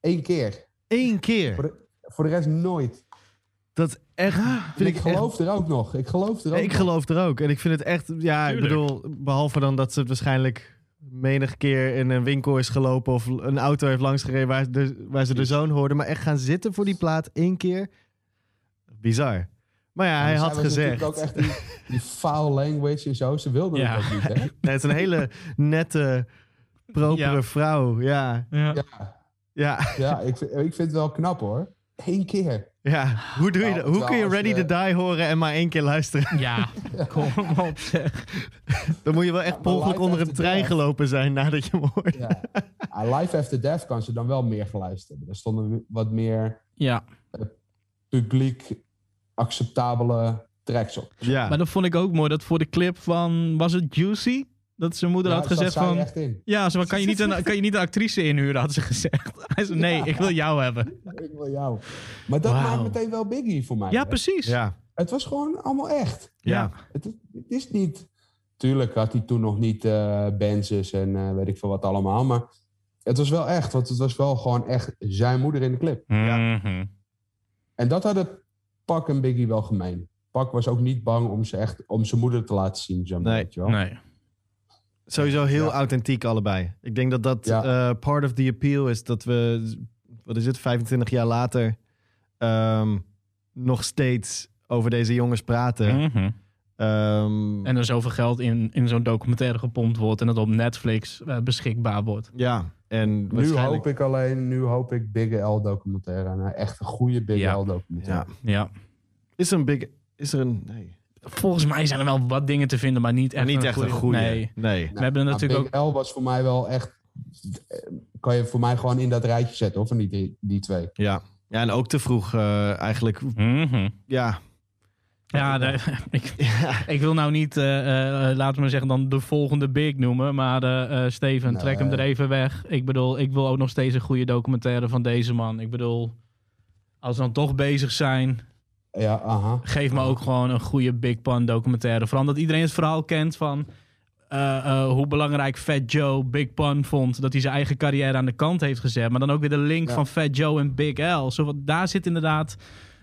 Eén keer. Eén keer. Voor de, voor de rest nooit. Dat echt. En Vind ik ik echt geloof er ook nog. Ik geloof er ook ik nog. geloof er ook. En ik vind het echt, ja, ik bedoel, behalve dan dat ze het waarschijnlijk menig keer in een winkel is gelopen of een auto heeft langsgereden waar, de, waar ze de zoon hoorden. Maar echt gaan zitten voor die plaat één keer. Bizar. Maar ja, hij had gezegd. ook echt die, die foul language en zo. Ze wilden Ja. het ook niet, hè? Nee, het is een hele nette, propere Ja. vrouw. Ja, Ja. Ja, ja, ja ik, vind, ik vind het wel knap, hoor. Eén keer. ja. Hoe, doe je dat? Hoe kun je Ready to je- Die horen en maar één keer luisteren? Ja, kom op zeg. Dan moet je wel echt per ongeluk onder een trein Death. gelopen zijn nadat je hem hoort. Ja. Ah, Live After Death kan ze dan wel meer geluisterd. Er stonden wat meer Ja, publiek acceptabele tracks op. Ja, maar dat vond ik ook mooi. Dat voor de clip van, was het Juicy? Dat zijn moeder Ja, had gezegd van... Ja, zo kan je, niet een, kan je niet een actrice inhuren, had ze gezegd. Hij zei, nee, Ja. ik wil jou hebben. Ik wil jou. Maar dat maakt meteen wel Biggie voor mij. Ja, hè. precies. ja, Het was gewoon allemaal echt. ja. Het is, het is niet... Tuurlijk had hij toen nog niet eh Benzes en eh, weet ik veel wat allemaal. Maar het was wel echt. Want het was wel gewoon echt zijn moeder in de clip. Mhm. En dat hadden Pak en Biggie wel gemeen. Pak was ook niet bang om, ze echt, om zijn moeder te laten zien. Zo Nee. weet je wel. Nee. Sowieso heel Ja. authentiek allebei. Ik denk dat dat Ja. eh, part of the appeal is dat we, wat is het, 25 jaar later ehm, nog steeds over deze jongens praten. Ehm, En er zoveel geld in, in zo'n documentaire gepompt wordt en het op Netflix eh, beschikbaar wordt. ja, en Nu waarschijnlijk... hoop ik alleen, nu hoop ik Big L documentaire. Een echt een goede Big Ja. L documentaire. Ja. Ja. Is er een big... Is er een... Nee. Volgens mij zijn er wel wat dingen te vinden, maar niet Maar echt niet echt een goede. Nee. nee. We hebben Nou, natuurlijk Big L was voor mij wel echt... eh, Kan je voor mij gewoon in dat rijtje zetten, hoor, van die, die twee. Ja. Ja, en ook te vroeg eh, eigenlijk. Mhm. Ja, Ja, daar- ik, ik wil nou niet, eh, eh, laten we maar zeggen, dan de volgende big noemen. Maar eh, eh, Steven, trek hem er even weg. Ik bedoel, ik wil ook nog steeds een goede documentaire van deze man. Ik bedoel, als we dan toch bezig zijn, Ja, aha. geef me ook gewoon een goede Big Pun documentaire. Vooral dat iedereen het verhaal kent van eh, eh, hoe belangrijk Fat Joe Big Pun vond. Dat hij zijn eigen carrière aan de kant heeft gezet. Maar dan ook weer de link Ja. van Fat Joe en Big L. Zo, wat, daar zit inderdaad...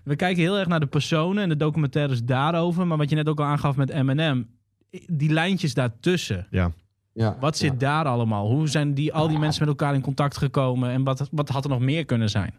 We kijken heel erg naar de personen en de documentaires daarover. Maar wat je net ook al aangaf met Eminem. Die lijntjes daartussen. Ja. Wat zit ja. daar allemaal? Hoe zijn die, al die mensen met elkaar in contact gekomen? En wat, wat had er nog meer kunnen zijn?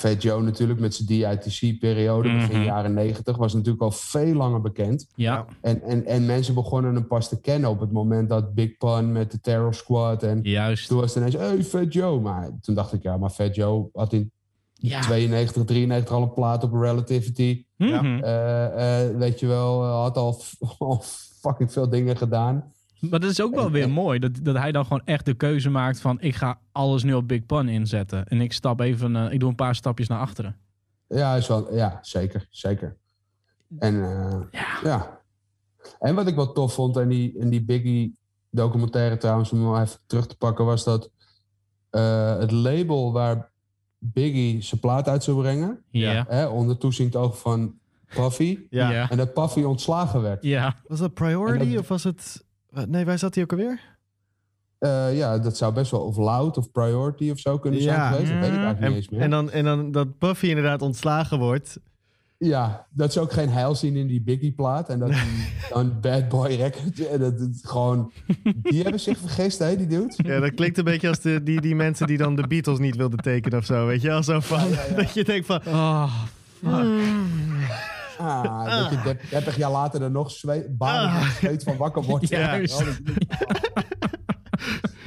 Fat Joe natuurlijk met zijn DITC-periode, begin Mhm. jaren 90, was natuurlijk al veel langer bekend. Ja, En, en, en mensen begonnen hem pas te kennen op het moment dat Big Pun met de Terror Squad en juist. toen was het ineens, hey, Fat Joe. Maar toen dacht ik, ja, maar Fat Joe had in Ja. 92, 93 al een plaat op Relativity. Mhm. Eh, eh, weet je wel, eh, had al, al fucking veel dingen gedaan. Maar dat is ook wel weer mooi. Dat, dat hij dan gewoon echt de keuze maakt van... ik ga alles nu op Big Pun inzetten. En ik stap even... eh, ik doe een paar stapjes naar achteren. Ja, is wel, ja zeker, zeker. En eh, Ja. ja. En wat ik wel tof vond in die, in die Biggie documentaire trouwens, om hem even terug te pakken, was dat eh, het label waar Biggie zijn plaat uit zou brengen, Ja. Hè, onder toezicht oog van Puffy, ja. En dat Puffy ontslagen werd. Ja. Was dat Priority dat- of was het... Nee, waar zat hij ook alweer? Eh, ja, dat zou best wel of Loud of Priority of zo kunnen zijn geweest. Dat weet ik eigenlijk En, niet eens meer. en, dan, en dan dat Puffy inderdaad ontslagen wordt. Ja, dat is ook geen heil zien in die Biggie-plaat. En dat die, dan Bad Boy Records. en Dat, het gewoon, die hebben zich vergist, hè, die dudes. Ja, dat klinkt een beetje als de, die, die mensen die dan de Beatles niet wilden tekenen of zo. Weet je wel? Zo van, dat je denkt van... Oh, Ah, dat je dep- 30 jaar later er nog zweet, baan zweet van wakker wordt. Juist. Dat-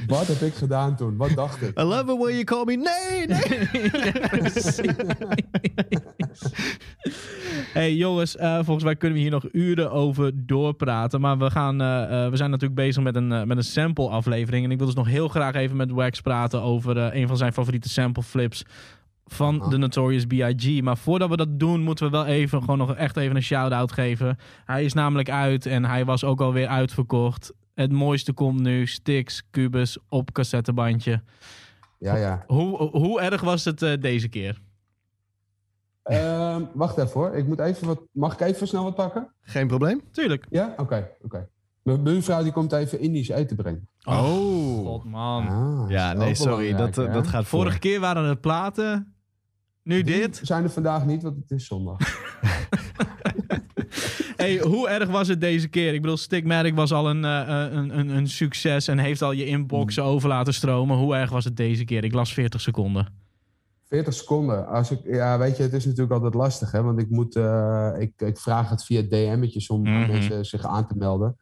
Wat heb ik gedaan toen? Wat dacht ik? I love it when you call me... Nee, nee. hey jongens, eh, volgens mij kunnen we hier nog uren over doorpraten. Maar we, gaan, eh, eh, we zijn natuurlijk bezig met een, met een sample aflevering. En ik wil dus nog heel graag even met Wax praten over eh, een van zijn favoriete sample flips van de Notorious B.I.G. Maar voordat we dat doen, moeten we wel even gewoon nog echt even een shout-out geven. Hij is namelijk uit en hij was ook alweer uitverkocht. Het mooiste komt nu, Stix, Cubus op cassettebandje. Ja, ja. Hoe, hoe erg was het eh, deze keer? Ehm, wacht even hoor. Ik moet even wat, mag ik even snel wat pakken? Geen probleem. Tuurlijk. Ja? Oké, oké. Mijn buurvrouw die komt even Indisch eten brengen. Oh, god man. Ah, Ja, nee, sorry. Dat, hè? dat gaat voor. Vorige keer waren het platen. Nu Die dit. zijn er vandaag niet, want het is zondag. Hey, hoe erg was het deze keer? Ik bedoel, Stigmatic was al een, eh, een, een, een succes en heeft al je inboxen Hmm. over laten stromen. Hoe erg was het deze keer? Ik las 40 seconden. 40 seconden. Als ik, ja, weet je, het is natuurlijk altijd lastig, hè? Want ik moet, eh, ik, ik vraag het via DM'tjes om Mhm. mensen zich aan te melden.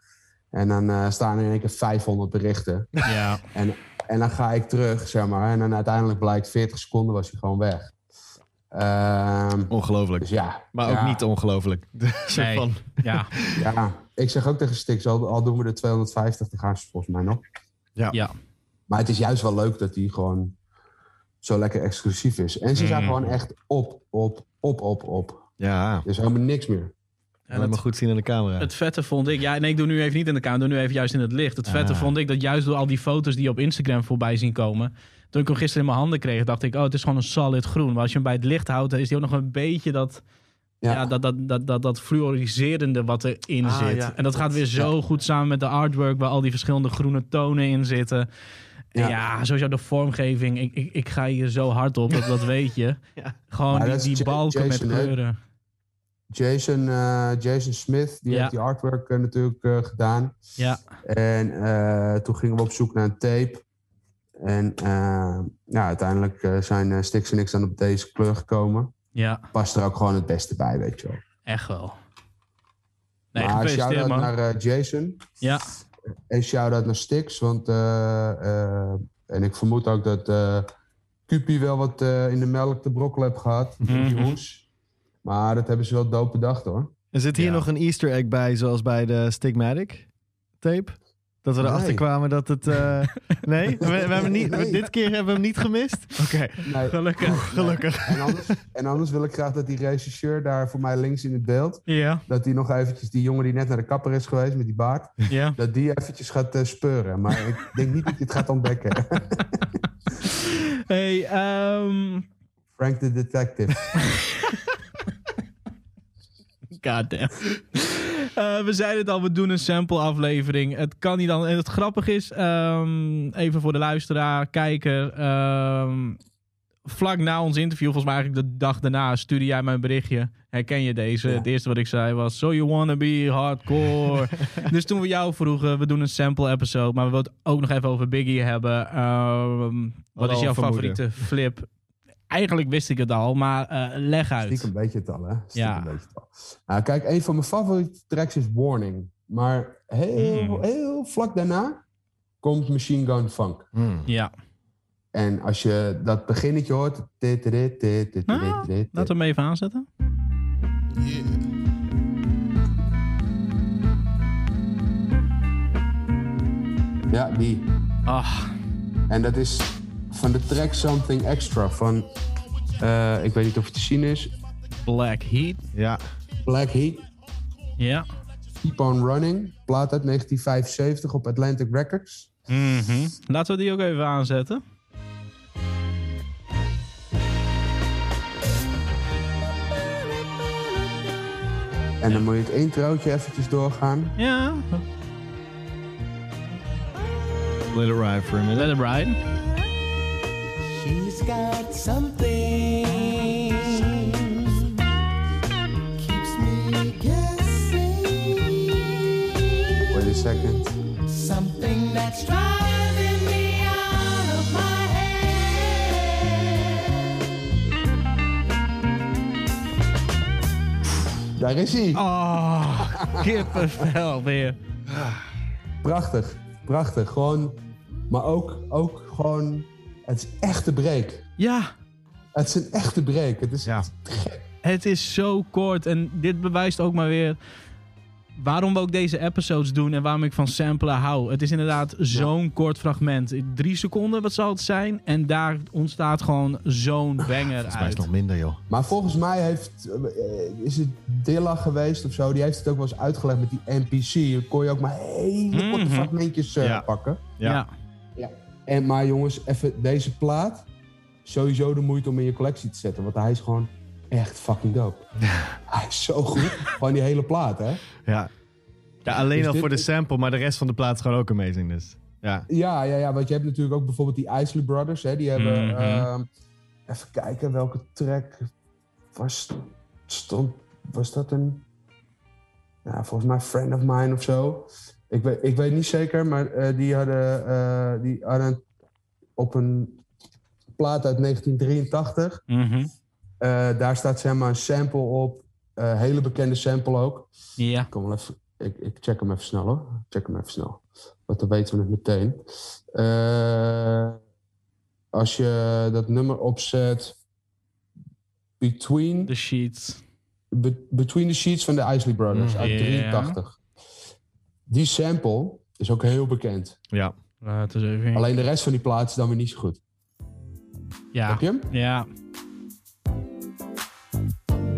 En dan eh, staan er in één keer 500 berichten. Ja. En, en dan ga ik terug, zeg maar. En dan uiteindelijk blijkt 40 seconden was hij gewoon weg. Ehm, Ongelooflijk. dus ja. Maar ook ja, niet ongelooflijk. Nee. van, Ja. Ja, ik zeg ook tegen Stix, al, al doen we de 250, dan gaan ze volgens mij nog. Ja. Maar het is juist wel leuk dat hij gewoon zo lekker exclusief is. En ze zijn Mhm. gewoon echt op, op, op, op, op. ja, Er is helemaal niks meer. En laat me goed zien in de camera. het vette vond ik... Ja, nee, ik doe nu even niet in de kamer. Ik doe nu even juist in het licht. Het vette Ah. vond ik dat juist door al die foto's die op Instagram voorbij zien komen... Toen ik hem gisteren in mijn handen kreeg, dacht ik... Oh, het is gewoon een solid groen. Maar als je hem bij het licht houdt, dan is hij ook nog een beetje dat... Ja, Ja, dat, dat, dat, dat, dat fluoriserende wat erin Ah, zit. ja. En dat gaat weer zo goed samen met de artwork... waar al die verschillende groene tonen in zitten. Ja, sowieso de vormgeving. Ik, ik, ik ga hier zo hard op, dat, dat weet je. Gewoon Maar die, balken Jason, met kleuren. Jason, eh, Jason Smith, die heeft die artwork eh, natuurlijk eh, gedaan. Ja, En toen gingen we op zoek naar een tape. En eh, ja, uiteindelijk eh, zijn uh, Stix en ik dan op deze kleur gekomen. ja, Past er ook gewoon het beste bij, weet je wel. echt wel. Nee, maar shout-out naar eh, Jason. Ja, En shout-out naar Stix. Want, eh, eh, en ik vermoed ook dat eh Cupie wel wat eh, in de melk te brokkelen heeft gehad. met Die Mhm. hoes. Maar dat hebben ze wel dope bedacht hoor. Er zit hier Ja. nog een easter egg bij, zoals bij de Stigmatic tape. Dat we erachter Nee. kwamen dat het... eh, nee, we, we hebben niet, dit keer hebben we hem niet gemist. Oké, Nee. Gelukkig. gelukkig. En anders, en anders wil ik graag dat die regisseur daar voor mij links in het beeld... Ja, dat die nog eventjes, die jongen die net naar de kapper is geweest met die baard... ja. dat die eventjes gaat eh, speuren. Maar ik denk niet dat je het gaat ontdekken. Hey, ehm Frank the Detective. Goddamn. Eh, we zeiden het al, we doen een sample aflevering. Het kan niet dan. En het grappige is, ehm, even voor de luisteraar, kijker. ehm, vlak na ons interview, volgens mij eigenlijk de dag daarna, stuurde jij mij een berichtje. Herken je deze? Ja. Het eerste wat ik zei was: So you wanna be hardcore. dus toen we jou vroegen, we doen een sample episode, maar we willen het ook nog even over Biggie hebben. Ehm, wat is jouw favoriete flip? Eigenlijk wist ik het al, maar eh, leg uit. Stiekem weet je het al, hè? Stiekem Ja. weet je het al. Nou, kijk, een van mijn favoriete tracks is Warning. Maar heel, Mm. heel vlak daarna komt Machine Gun Funk. Hmm. Ja, En als je dat beginnetje hoort... dit, dit, dit, dit, dit, dit, dit, laten we hem even aanzetten. Ja, die. Ah, En dat is van de track Something Extra van... eh, ik weet niet of het te zien is. Black Heat. Ja, Black Heat, Ja. Keep On Running. Plaat uit 1975 op Atlantic Records. Mhm. Laten we die ook even aanzetten. En dan moet je het introotje eventjes doorgaan. Ja. let it ride for a minute. Let it ride. She's got something keeps me guessing. Wait a second. Something that's driving me out of my head. Daar is hij. Oh, kippenvel weer. Prachtig. Prachtig. Gewoon... Maar ook, ook gewoon... Het is echte break. Ja, Het is een echte break. Het is Ja. het is zo kort. En dit bewijst ook maar weer waarom we ook deze episodes doen en waarom ik van samplen hou. Het is inderdaad zo'n kort fragment. Drie seconden, wat zal het zijn? En daar ontstaat gewoon zo'n banger is uit. het nog minder, joh. Maar volgens mij heeft, eh, is het Dilla geweest of zo. Die heeft het ook wel eens uitgelegd met die NPC. Dan kon je ook maar hele korte Mhm. fragmentjes eh, Ja. pakken. Ja. Ja. En, maar jongens, even deze plaat. Sowieso de moeite om in je collectie te zetten. Want hij is gewoon echt fucking dope. hij is zo goed. gewoon die hele plaat, hè? Ja, ja alleen Dus al voor de sample, maar de rest van de plaat is gewoon ook amazing. Dus ja, Ja, ja, ja. Want je hebt natuurlijk ook bijvoorbeeld die Isley Brothers. Hè? Die hebben... Mhm. ehm, even kijken, welke track was, stond, was dat een... Ja, volgens mij Friend of Mine of zo. Ik weet, ik weet niet zeker, maar eh, die hadden, eh, die hadden op een plaat uit 1983. Mhm. eh, daar staat zeg maar een sample op. hele bekende sample ook. Ja. Kom wel even, ik, ik check hem even snel hoor. Check hem even snel. Want dan weten we het meteen. Als je dat nummer opzet. Between, De sheets. Be- Between the Sheets van de Isley Brothers Mm. uit Ja. 83. Die sample is ook heel bekend. ja. Laten we even... Alleen de rest van die plaat is dan weer niet zo goed. Ja. Heb je hem? Ja.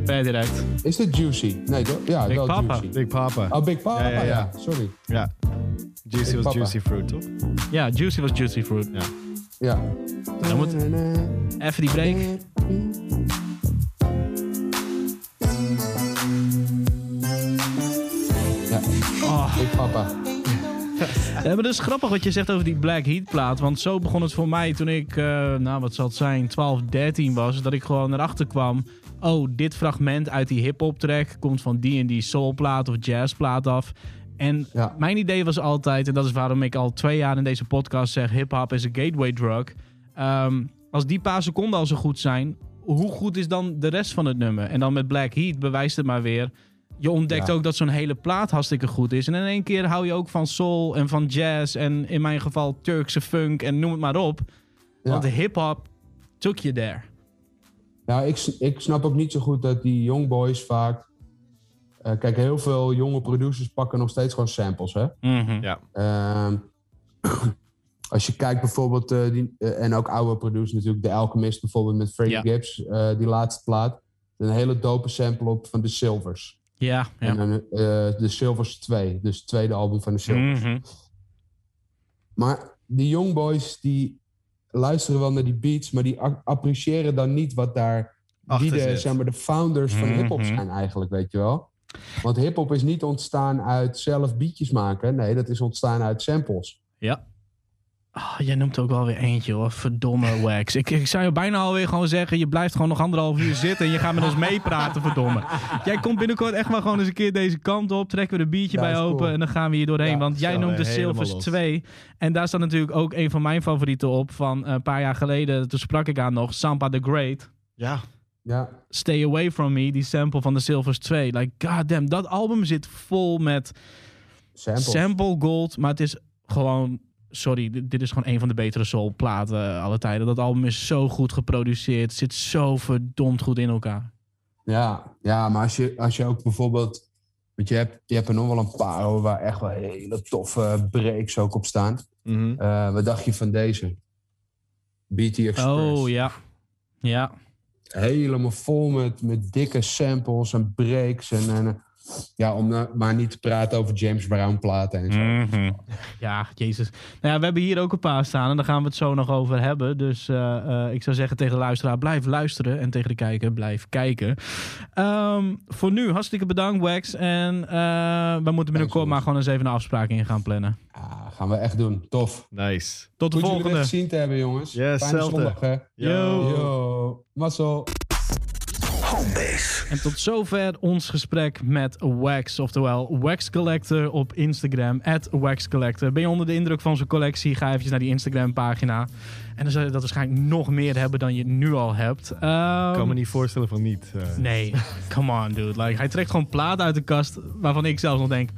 Direct. Is dit Juicy? Nee, toch? Ja, Big wel Papa. Juicy. Big Papa. Oh, Big Papa, Ja, ja, ja, ja. Sorry. Ja. Juicy Big was Papa. Juicy Fruit, toch? Ja, Juicy was Juicy Fruit. Ja. Ja. Dan moet- Even die break. Big Papa. Ja, maar dat is grappig wat je zegt over die Black Heat plaat. Want zo begon het voor mij toen ik, eh, nou wat zal het zijn, 12, 13 was. Dat ik gewoon erachter kwam. Oh, dit fragment uit die hip-hop track komt van die en die soulplaat of jazzplaat af. En Ja. mijn idee was altijd, en dat is waarom ik al twee jaar in deze podcast zeg: hip-hop is een gateway drug. Ehm, als die paar seconden al zo goed zijn, hoe goed is dan de rest van het nummer? En dan met Black Heat bewijst het maar weer. Je ontdekt Ja. ook dat zo'n hele plaat hartstikke goed is. En in één keer hou je ook van soul en van jazz. En in mijn geval Turkse funk en noem het maar op. Ja. Want de hip-hop took you there. Nou, ik, ik snap ook niet zo goed dat die young boys vaak eh, kijk, heel veel jonge producers pakken nog steeds gewoon samples, hè. Mhm. Ehm, als je kijkt bijvoorbeeld, eh, die, eh, en ook oude producers natuurlijk, The Alchemist bijvoorbeeld met Freddie Ja. Gibbs, eh, die laatste plaat. Een hele dope sample op van The Silvers. Ja, ja. En dan eh, The Silvers 2, dus het tweede album van The Silvers. Mhm. Maar die youngboys die luisteren wel naar die beats, maar die appreciëren dan niet wat daar Achter wie de, zeg maar, de founders van Mhm. hip-hop zijn eigenlijk, weet je wel. Want hip-hop is niet ontstaan uit zelf beatjes maken. Nee, dat is ontstaan uit samples. Ja. Ah, jij noemt ook wel weer eentje hoor. Verdomme Wax. Ik, ik zou je bijna alweer gewoon zeggen: je blijft gewoon nog anderhalf uur zitten en je gaat met ons meepraten, verdomme. Jij komt binnenkort echt maar gewoon eens een keer deze kant op. Trekken we een biertje Ja, bij open cool. en dan gaan we hier doorheen. Ja, Want jij noemt de helemaal Silvers los. 2. En daar staat natuurlijk ook een van mijn favorieten op. Van een paar jaar geleden, toen sprak ik aan nog, Sampa the Great. Ja. Ja, Stay Away From Me, die sample van de Silvers 2. Like, goddamn, dat album zit vol met samples. sample gold. Maar het is gewoon, sorry, dit, is gewoon een van de betere soulplaten alle tijden. Dat album is zo goed geproduceerd, zit zo verdomd goed in elkaar. Ja, ja maar als je, als je ook bijvoorbeeld... Want je hebt, je hebt er nog wel een paar hoor, waar echt wel hele toffe breaks ook op staan. Mhm. Eh, wat dacht je van deze? BT Express. Oh ja, ja. Helemaal vol met, met dikke samples en breaks. En, en ja, om maar niet te praten over James Brown platen en zo. Mhm. Ja, jezus. Nou ja, we hebben hier ook een paar staan en daar gaan we het zo nog over hebben. Dus eh, eh, ik zou zeggen tegen de luisteraar, blijf luisteren. En tegen de kijker, blijf kijken. Ehm, voor nu, hartstikke bedankt, Wax. En eh, we moeten binnenkort maar gewoon eens even een afspraak in gaan plannen. Ja, gaan we echt doen. Tof. Nice. Tot de Goed jullie weer volgende. gezien te hebben, jongens. Yes, Fijne zondag, hè. Yo. Yo. Mazzel. Homebase. En tot zover ons gesprek met Wax, oftewel Wax Collector op Instagram, at Wax Collector. Ben je onder de indruk van zijn collectie, ga eventjes naar die Instagram pagina. En dan zul je dat waarschijnlijk nog meer hebben dan je nu al hebt. Ik Ehm, kan me niet voorstellen van niet. eh. Nee, come on dude. Like, hij trekt gewoon platen uit de kast waarvan ik zelfs nog denk...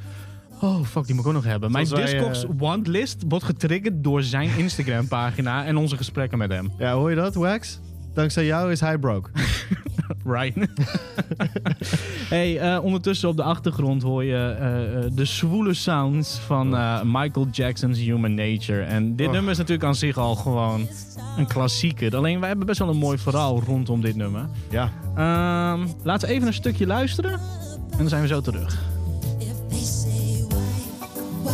Oh, fuck, die moet ik ook nog hebben. Mijn wij, Discogs eh, wantlist wordt getriggerd door zijn Instagram pagina en onze gesprekken met hem. Ja, hoor je dat, Wax? Dankzij jou is hij broke. Right. hey, eh, ondertussen op de achtergrond hoor je eh, eh, de zwoele sounds van eh, Michael Jackson's Human Nature. En dit Oh. nummer is natuurlijk aan zich al gewoon een klassieker. Alleen wij hebben best wel een mooi verhaal rondom dit nummer. Ja. Ehm, laten we even een stukje luisteren en dan zijn we zo terug. If they say why, why,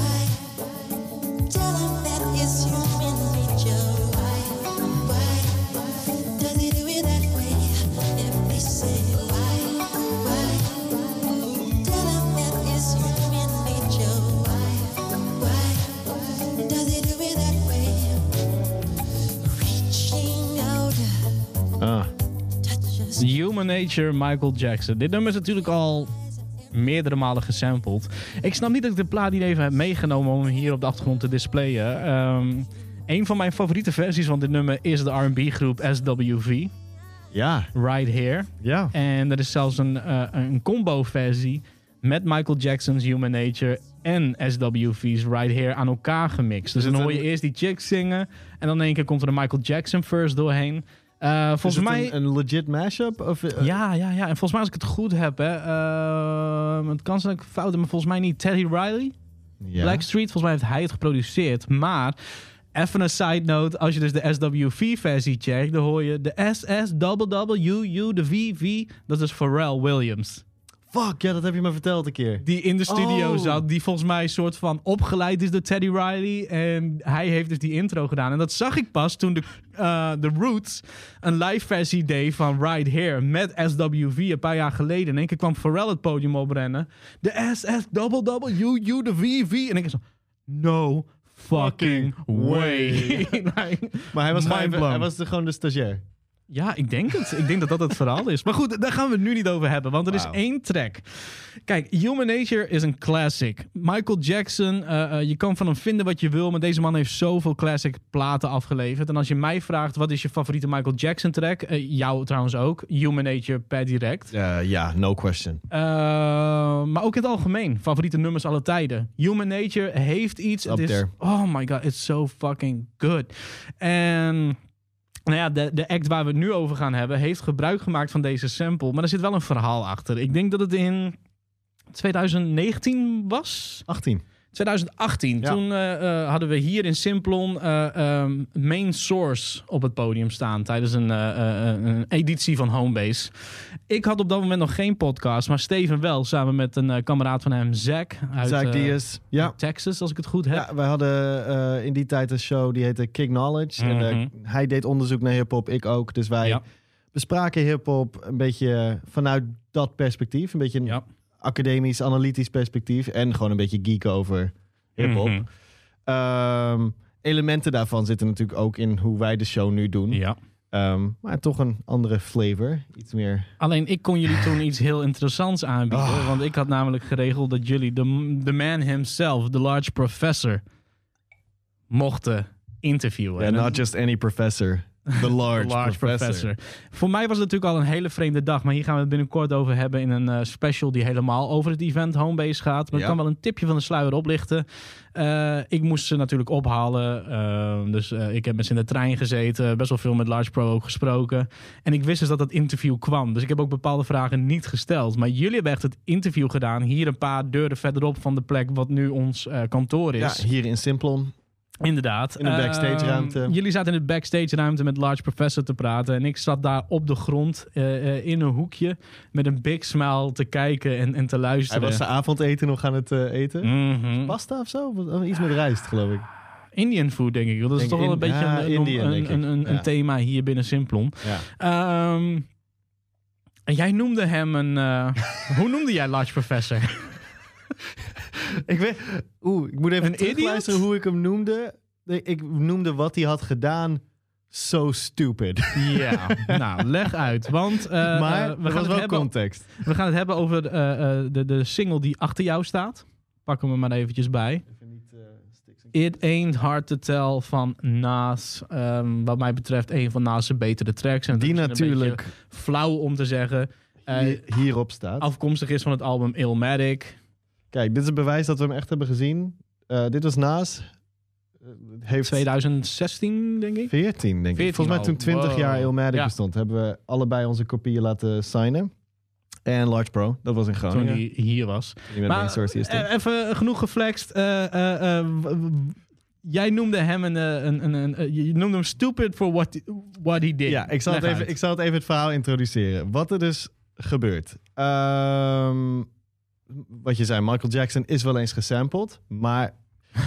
Human Nature, Michael Jackson. Dit nummer is natuurlijk al meerdere malen gesampled. Ik snap niet dat ik de plaat niet even heb meegenomen om hem hier op de achtergrond te displayen. Ehm een van mijn favoriete versies van dit nummer is de R&B groep SWV, Ja. Right Here. Ja. En er is zelfs een, eh, een combo versie met Michael Jackson's Human Nature en SWV's Right Here aan elkaar gemixt. Dus dan hoor je een- eerst die chicks zingen en dan in één keer komt er een Michael Jackson verse doorheen. Eh, volgens Is mij... een, een legit mashup? Of, eh, Ja, ja, ja. En volgens mij als ik het goed heb, hè, ehm, het kan zijn dat ik maar volgens mij niet Teddy Riley. ja. Blackstreet, volgens mij heeft hij het geproduceerd. Maar, even een side note, als je dus de SWV-versie checkt, dan hoor je de SSWWU, de VV, dat is Pharrell Williams. Fuck, ja, dat heb je me verteld een keer. Die in de studio Oh. zat, die volgens mij een soort van opgeleid is door Teddy Riley. En hij heeft dus die intro gedaan. En dat zag ik pas toen de, eh, de Roots een live versie deed van Right Here met SWV een paar jaar geleden. En één keer kwam Pharrell het podium oprennen. De SSWWU, de VV. En ik zo, no fucking way. Like, Maar hij was, gewoon hij was de- gewoon de stagiair. Ja, ik denk het. Ik denk dat dat het verhaal is. Maar goed, daar gaan we het nu niet over hebben, want er is één track. Kijk, Human Nature is een classic. Michael Jackson, eh, eh, je kan van hem vinden wat je wil, maar deze man heeft zoveel classic platen afgeleverd. En als je mij vraagt, wat is je favoriete Michael Jackson track? Eh, jou trouwens ook. Human Nature per direct. ja, no question. Maar ook in het algemeen. Favoriete nummers alle tijden. Human Nature heeft iets. Up is, there. oh my god, it's so fucking good. En nou ja, de, de act waar we het nu over gaan hebben... heeft gebruik gemaakt van deze sample. Maar er zit wel een verhaal achter. Ik denk dat het in 2019 was. 18. 2018. Ja. Toen eh, eh, hadden we hier in Simplon eh, ehm, Main Source op het podium staan tijdens een, een editie van Homebase. Ik had op dat moment nog geen podcast, maar Steven wel, samen met een kameraad van hem, Zack. Uit, Zack Diaz. Ja. Texas, als ik het goed heb. Ja, wij hadden in die tijd een show die heette Kick Knowledge. En Mhm. hij deed onderzoek naar hip-hop, ik ook. Dus wij Ja. bespraken hip-hop een beetje vanuit dat perspectief. Een beetje een. Academisch, analytisch perspectief. En gewoon een beetje geek over hip-hop. Mhm. Ehm, elementen daarvan zitten natuurlijk ook in hoe wij de show nu doen. Ja. Ehm, maar toch een andere flavor. Iets meer. Alleen ik kon jullie toen iets heel interessants aanbieden. Ah. Want ik had namelijk geregeld dat jullie de, de man himself, de large professor, mochten interviewen. Yeah, En not just any professor. The large, de large professor. professor. Voor mij was het natuurlijk al een hele vreemde dag. Maar hier gaan we het binnenkort over hebben in een eh, special die helemaal over het event Homebase gaat. Maar ik Ja. kan wel een tipje van de sluier oplichten. Eh, ik moest ze natuurlijk ophalen. eh, dus eh, ik heb met ze in de trein gezeten. Best wel veel met Large Pro ook gesproken. En ik wist dus dat dat interview kwam. Dus ik heb ook bepaalde vragen niet gesteld. Maar jullie hebben echt het interview gedaan. Hier een paar deuren verderop van de plek wat nu ons kantoor Ja, is. hier in Simplon. Inderdaad. In de backstage ruimte. Ehm, jullie zaten in de backstage ruimte met Large Professor te praten. En ik zat daar op de grond eh, eh, in een hoekje met een big smile te kijken en, en te Hij luisteren. was zijn avondeten nog aan het eh, eten. Mhm. Pasta of zo? Iets met rijst, geloof ik. Indian food, denk ik. Dat is Denk toch wel een beetje ja, een, een, Indian, een, een, een Ja. thema hier binnen Simplon. Ja. Ehm, en jij noemde hem een... hoe noemde jij Large Professor? Ik weet... Oeh, ik moet even Een terugluisteren hoe ik hem noemde. Ik ik noemde wat hij had gedaan so stupid. ja, nou, leg uit. Want eh, maar eh, we, gaan wel hebben, context. we gaan het hebben over eh, eh, de, de single die achter jou staat. Pakken we maar eventjes bij. It Ain't Hard to Tell van Nas. Ehm, wat mij betreft een van Nas' betere tracks. En Die natuurlijk flauw om te zeggen. eh, hier- hierop staat. afkomstig is van het album Illmatic. Kijk, dit is bewijs dat we hem echt hebben gezien. Eh, dit was Naas. Eh, heeft 2016, denk ik. 14, denk ik. 14 Volgens mij toen 20 Wow. jaar Illmatic Ja. bestond, hebben we allebei onze kopieën laten signen. En Large Pro, dat was in Toen Groningen. hij hier was. Die stond. eh, even genoeg geflext. Jij noemde hem een, een, een, een, je noemde hem stupid for what, what he did. Ja, ik zal, het even, uit. ik zal het even het verhaal introduceren. Wat er dus gebeurt. Ehm, wat je zei, Michael Jackson is wel eens gesampled, maar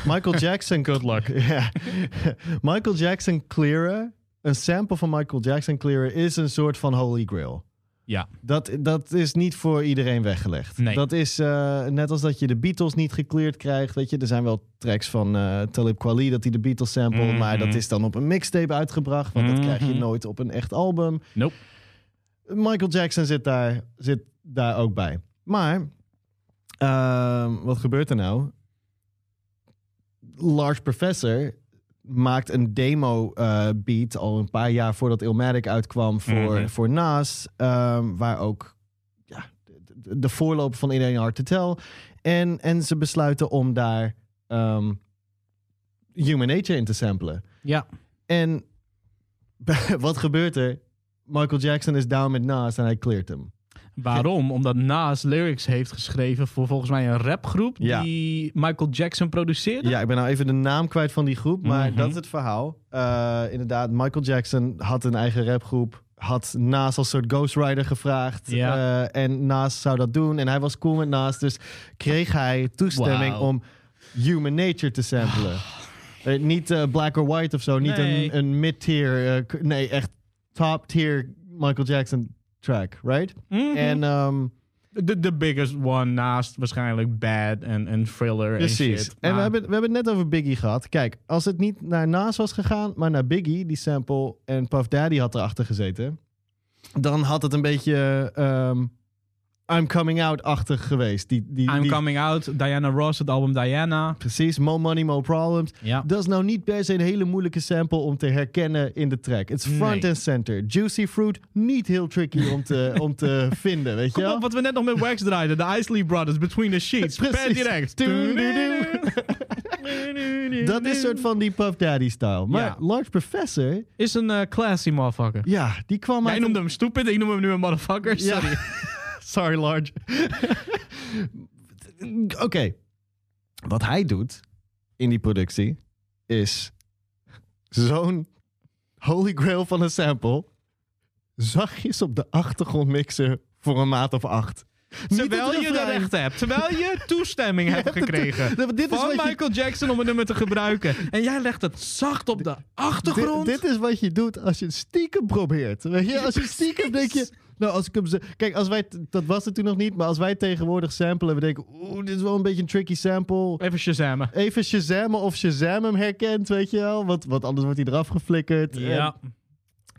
Michael Jackson... Good luck. Michael Jackson clearen, een sample van Michael Jackson clearen is een soort van holy grail. Ja. Dat, dat is niet voor iedereen weggelegd. Nee. Dat is eh, net als dat je de Beatles niet gecleared krijgt. Weet je, er zijn wel tracks van eh Talib Kweli dat hij de Beatles sample, Mhm. maar dat is dan op een mixtape uitgebracht, want dat krijg je Mhm. nooit op een echt album. Nope. Michael Jackson zit daar, zit daar ook bij. Maar ehm, wat gebeurt er nou? Large Professor maakt een demo eh, beat al een paar jaar voordat Illmatic uitkwam voor, Mhm. voor Nas. ehm, waar ook ja, de, de voorloper van Ain't Hard to Tell. En, en ze besluiten om daar ehm, Human Nature in te samplen. Ja. En wat gebeurt er? Michael Jackson is down met Nas en hij cleart hem. Waarom? Omdat Nas lyrics heeft geschreven voor volgens mij een rapgroep Ja. die Michael Jackson produceerde. Ja, ik ben nou even de naam kwijt van die groep, maar Mhm. dat is het verhaal. Eh, inderdaad, Michael Jackson had een eigen rapgroep. Had Nas als soort ghostwriter gevraagd. Ja. Eh, en Nas zou dat doen. En hij was cool met Nas. Dus kreeg hij toestemming om Human Nature te samplen. Eh, niet Black or White of zo. Niet een, een mid-tier. nee, echt top-tier Michael Jackson track, right? En de, de biggest one naast waarschijnlijk Bad en, en Thriller en Precies. shit. En we hebben, we hebben het net over Biggie gehad. Kijk, als het niet naar Nas was gegaan, maar naar Biggie, die sample, en Puff Daddy had erachter gezeten, dan had het een beetje ehm, I'm Coming Out-achtig geweest. Die, die, I'm die- Coming Out, Diana Ross, het album Diana. Precies, More Money, More Problems. Ja. Dat is nou niet per se een hele moeilijke sample om te herkennen in de track. Is front Nee. and center. Juicy Fruit, niet heel tricky om te, om te vinden, weet je wel? op, wat we net nog met Wax draaiden. De Isley Brothers, Between the Sheets. Per Precies. direct. Dat is soort van die Puff Daddy-style. Maar Ja. Large Professor, Is een eh, classy motherfucker. ja, die kwam Jij uit noemde hem stupid, ik noem hem nu een motherfucker. Ja. Sorry. Large. Oké. Wat hij doet in die productie is zo'n holy grail van een sample zachtjes op de achtergrond mixen voor een maat of acht. Terwijl je de rechten hebt. Terwijl je toestemming hebt gekregen. Dit is van je- Michael Jackson om een nummer te gebruiken. En jij legt het zacht op de achtergrond. Dit, dit is wat je doet als je stiekem probeert. Weet je, als je stiekem denk je. Nou, als ik hem Kijk, als wij. Dat was het toen nog niet, maar als wij tegenwoordig samplen, we denken. Oeh, dit is wel een beetje een tricky sample. Even shazammen. Even Shazammen of Shazam hem herkent, weet je wel. Want, want anders wordt hij eraf geflikkerd. Ja. En-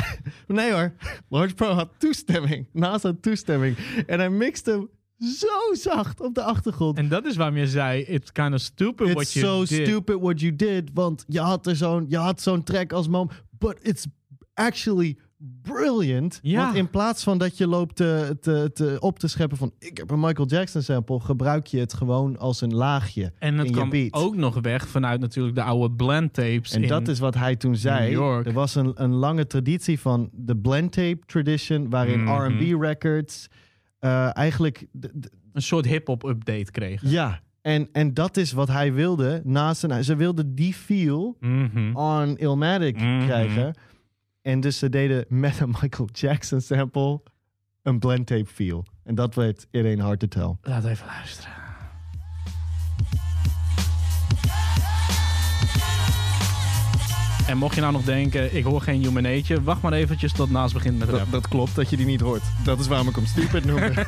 nee hoor. Large Pro had toestemming. Naast had toestemming. En hij mixte hem zo zacht op de achtergrond. En dat is waarom je zei, it's kind of stupid what It's you so did. stupid what you did. Want je had er zo'n, je had zo'n track als mom. But it's actually brilliant. Ja. Want in plaats van dat je loopt te, te, te, op te scheppen van... ik heb een Michael Jackson sample... gebruik je het gewoon als een laagje En het kwam beat. ook nog weg vanuit natuurlijk de oude blend tapes. En dat is wat hij toen zei. Er was een, een lange traditie van de blend tape tradition... waarin Mhm. R&B records eh, eigenlijk... een soort hip-hop update kregen. ja, en, en dat is wat hij wilde. Naast ze wilden die feel... Mhm. on Illmatic Mhm. krijgen. En dus ze deden met een Michael Jackson sample een blend tape feel. En dat werd It Ain't Hard To Tell. Laat even luisteren. En mocht je nou nog denken, ik hoor geen human nature, wacht maar eventjes tot Naast begint met Dat, rap. dat klopt dat je die niet hoort. Dat is waarom ik hem stupid noemde.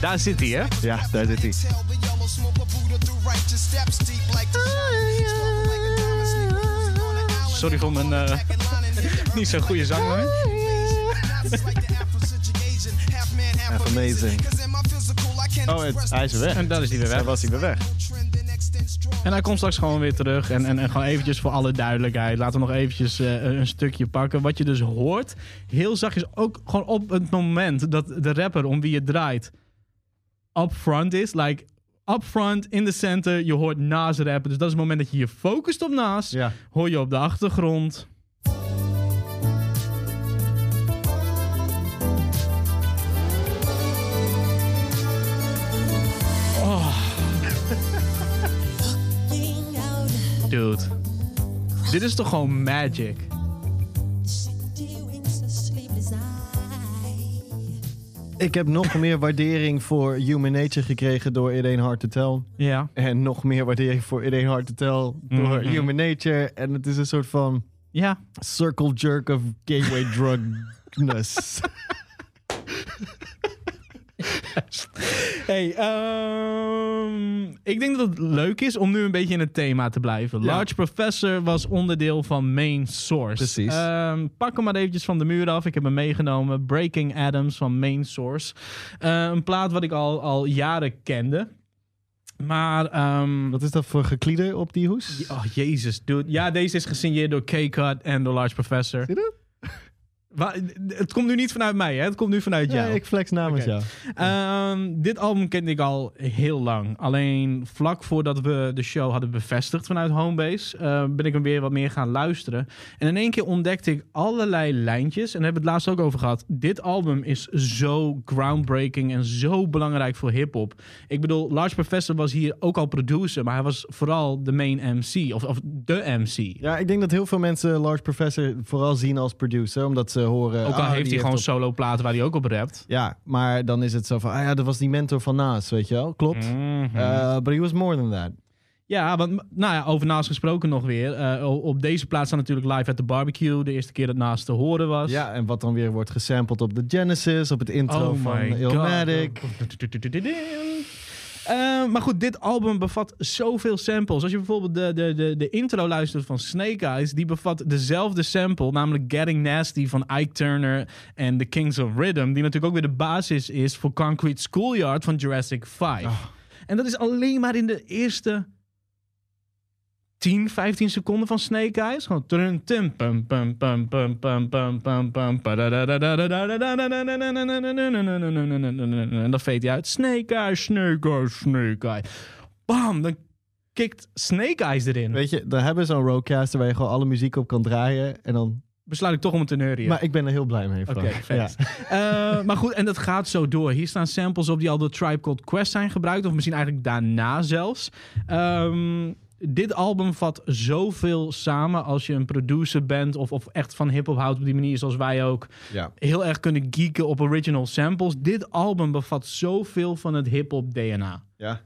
Daar zit hij, hè? ja, daar zit hij. Island. Sorry voor mijn eh, niet zo goede zang, hoor. Echt amazing. Oh, hij is weer weg. En daar is hij weer weg. was hij weer weg. En hij komt straks gewoon weer terug. En, en, en gewoon eventjes voor alle duidelijkheid. Laten we nog eventjes eh, een stukje pakken. Wat je dus hoort, heel zachtjes, ook gewoon op het moment dat de rapper om wie je draait up front is. Like, up front, in the center, je hoort Nas rappen. Dus dat is het moment dat je je focust op Nas. Ja. Hoor je op de achtergrond. Dit is toch gewoon magic? Ik heb nog meer waardering voor Human Nature gekregen door It Ain't Hard To Tell. Ja. En nog meer waardering voor It Ain't Hard To Tell door Mhm. Human Nature. En het is een soort van Ja. circle jerk of gateway drugness. Hey, ehm, ik denk dat het leuk is om nu een beetje in het thema te blijven. Ja. Large Professor was onderdeel van Main Source. Precies. Ehm, pak hem maar eventjes van de muur af. Ik heb hem meegenomen. Breaking Adams van Main Source. Eh, een plaat wat ik al, al jaren kende. Maar, ehm, Wat is dat voor geklieder op die hoes? oh jezus, dude. Ja, deze is gesigneerd door K-Cut en door Large Professor. Zie je dat? Het komt nu niet vanuit mij, hè? Het komt nu vanuit jou. Ja, ik flex namens Oké. jou. Ehm, dit album kende ik al heel lang. Alleen vlak voordat we de show hadden bevestigd vanuit Homebase, eh, ben ik hem weer wat meer gaan luisteren. En in één keer ontdekte ik allerlei lijntjes. En daar hebben we het laatst ook over gehad. Dit album is zo groundbreaking en zo belangrijk voor hip-hop. Ik bedoel, Large Professor was hier ook al producer, maar hij was vooral de main MC. Of, of de MC. Ja, ik denk dat heel veel mensen Large Professor vooral zien als producer, omdat ze horen... Ook al ah, heeft hij gewoon op- solo platen waar hij ook op rapt. Ja, maar dan is het zo van, ah ja, dat was die mentor van Naas, weet je wel? Klopt. Mhm. Eh, but he was more than that. Ja, want nou ja, over Naast gesproken nog weer. Eh, op deze plaats staat natuurlijk Live at the Barbecue. De eerste keer dat Naast te horen was. Ja, en wat dan weer wordt gesampled op de Genesis, op het intro Oh van Illmatic. Eh, maar goed, dit album bevat zoveel samples. Als je bijvoorbeeld de, de, de, de intro luistert van Snake Eyes, die bevat dezelfde sample, namelijk Getting Nasty van Ike Turner en The Kings of Rhythm, die natuurlijk ook weer de basis is voor Concrete Schoolyard van Jurassic 5. En dat is alleen maar in de eerste 10, 15 seconden van Snake Eyes. Gewoon trun, tum, en dan veet hij uit. Snake Eyes, Snake Eyes, Snake Eyes. Bam, dan kikt Snake Eyes erin. Weet je, dan hebben zo'n roadcaster waar je gewoon alle muziek op kan draaien. En dan... Besluit ik toch om het te neurien. Maar ik ben er heel blij mee. Oké. Eh, maar goed, en dat gaat zo door. Hier staan samples op die al door Tribe Called Quest zijn gebruikt. Of misschien eigenlijk daarna zelfs. Ehm, dit album vat zoveel samen als je een producer bent... of, of echt van hip-hop houdt op die manier zoals wij ook... Ja. heel erg kunnen geeken op original samples. Dit album bevat zoveel van het hip-hop DNA. Ja.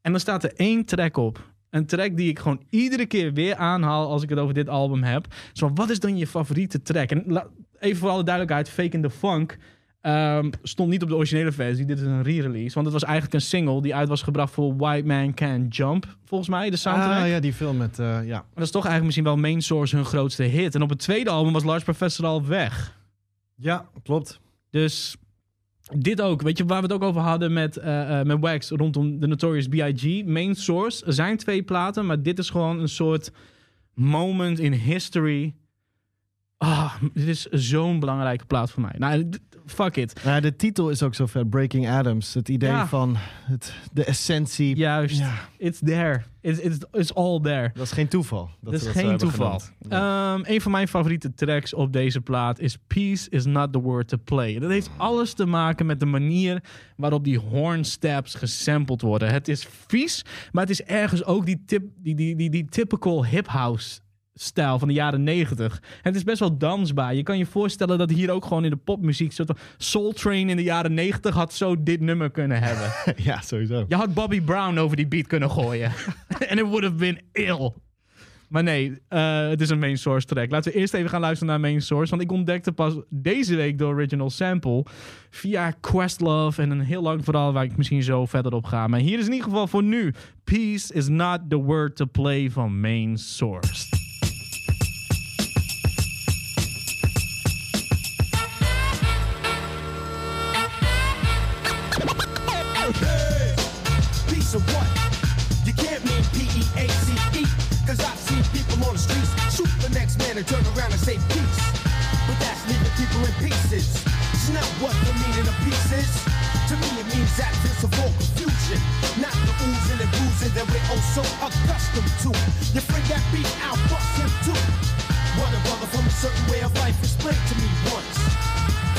En dan staat er één track op. Een track die ik gewoon iedere keer weer aanhaal als ik het over dit album heb. Zo, wat is dan je favoriete track? En even voor alle duidelijkheid, Fake in the Funk ehm, stond niet op de originele versie. Dit is een re-release. Want het was eigenlijk een single die uit was gebracht voor White Man Can Jump. Volgens mij, de soundtrack. Ah, ja, die film met... eh, ja. Dat is toch eigenlijk misschien wel Main Source hun grootste hit. En op het tweede album was Large Professor al weg. ja, klopt. Dus dit ook, weet je, waar we het ook over hadden met, eh, eh, met Wax rondom de Notorious B.I.G. Main Source er zijn twee platen, maar dit is gewoon een soort moment in history. Ah, dit is zo'n belangrijke plaat voor mij. Nou, fuck it. Nou, de titel is ook zo vet. Breaking Adams. Het idee Ja. van het, de essentie. Juist, Ja. it's there. It's, it's, it's all there. Dat is geen toeval. Dat, is geen toeval. Ja. Ehm, een van mijn favoriete tracks op deze plaat is Peace is not the word to play. Dat heeft alles te maken met de manier waarop die hornstabs gesampled worden. Het is vies, maar het is ergens ook die, tip, die, die, die, die typical hip-house stijl van de jaren 90. Het is best wel dansbaar. Je kan je voorstellen dat hier ook gewoon in de popmuziek... soort van Soul Train in de jaren 90 had zo dit nummer kunnen hebben. ja, sowieso. Je had Bobby Brown over die beat kunnen gooien. En it would have been ill. Maar nee, eh, het is een main source track. Laten we eerst even gaan luisteren naar main source. Want ik ontdekte pas deze week de original sample via Questlove en een heel lang verhaal waar ik misschien zo verder op ga. Maar hier is in ieder geval voor nu Peace is not the word to play van main source. The and turn around and say peace. But that's leaving people in pieces. It's not what the meaning of peace is. To me it means absence of all confusion. Not the oozing and bruising that we're oh so accustomed to. Your friend got beat out, bust him too. What a brother from a certain way of life explained to me once.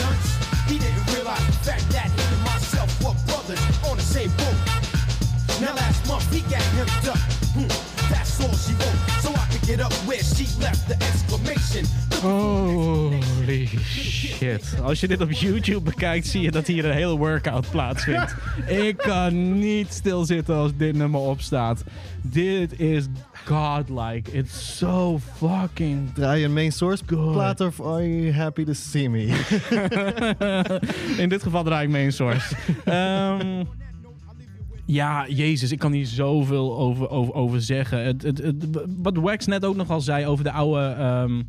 Dunce, he didn't realize the fact that he and myself were brothers on the same boat. Now last month he got hemmed up. Hmm, that's all she wrote. Get up where she left the exclamation. Holy shit. Als je dit op YouTube bekijkt, zie je dat hier een hele workout plaatsvindt. ik kan niet stilzitten als dit nummer opstaat. Dit is godlike. It's so fucking Draai je een main source plaat of are you happy to see me? In dit geval draai ik main source. Ehm, ja, jezus, ik kan hier zoveel over, over, over zeggen. Het, het, het- wat Wax net ook nog al zei over de oude ehm,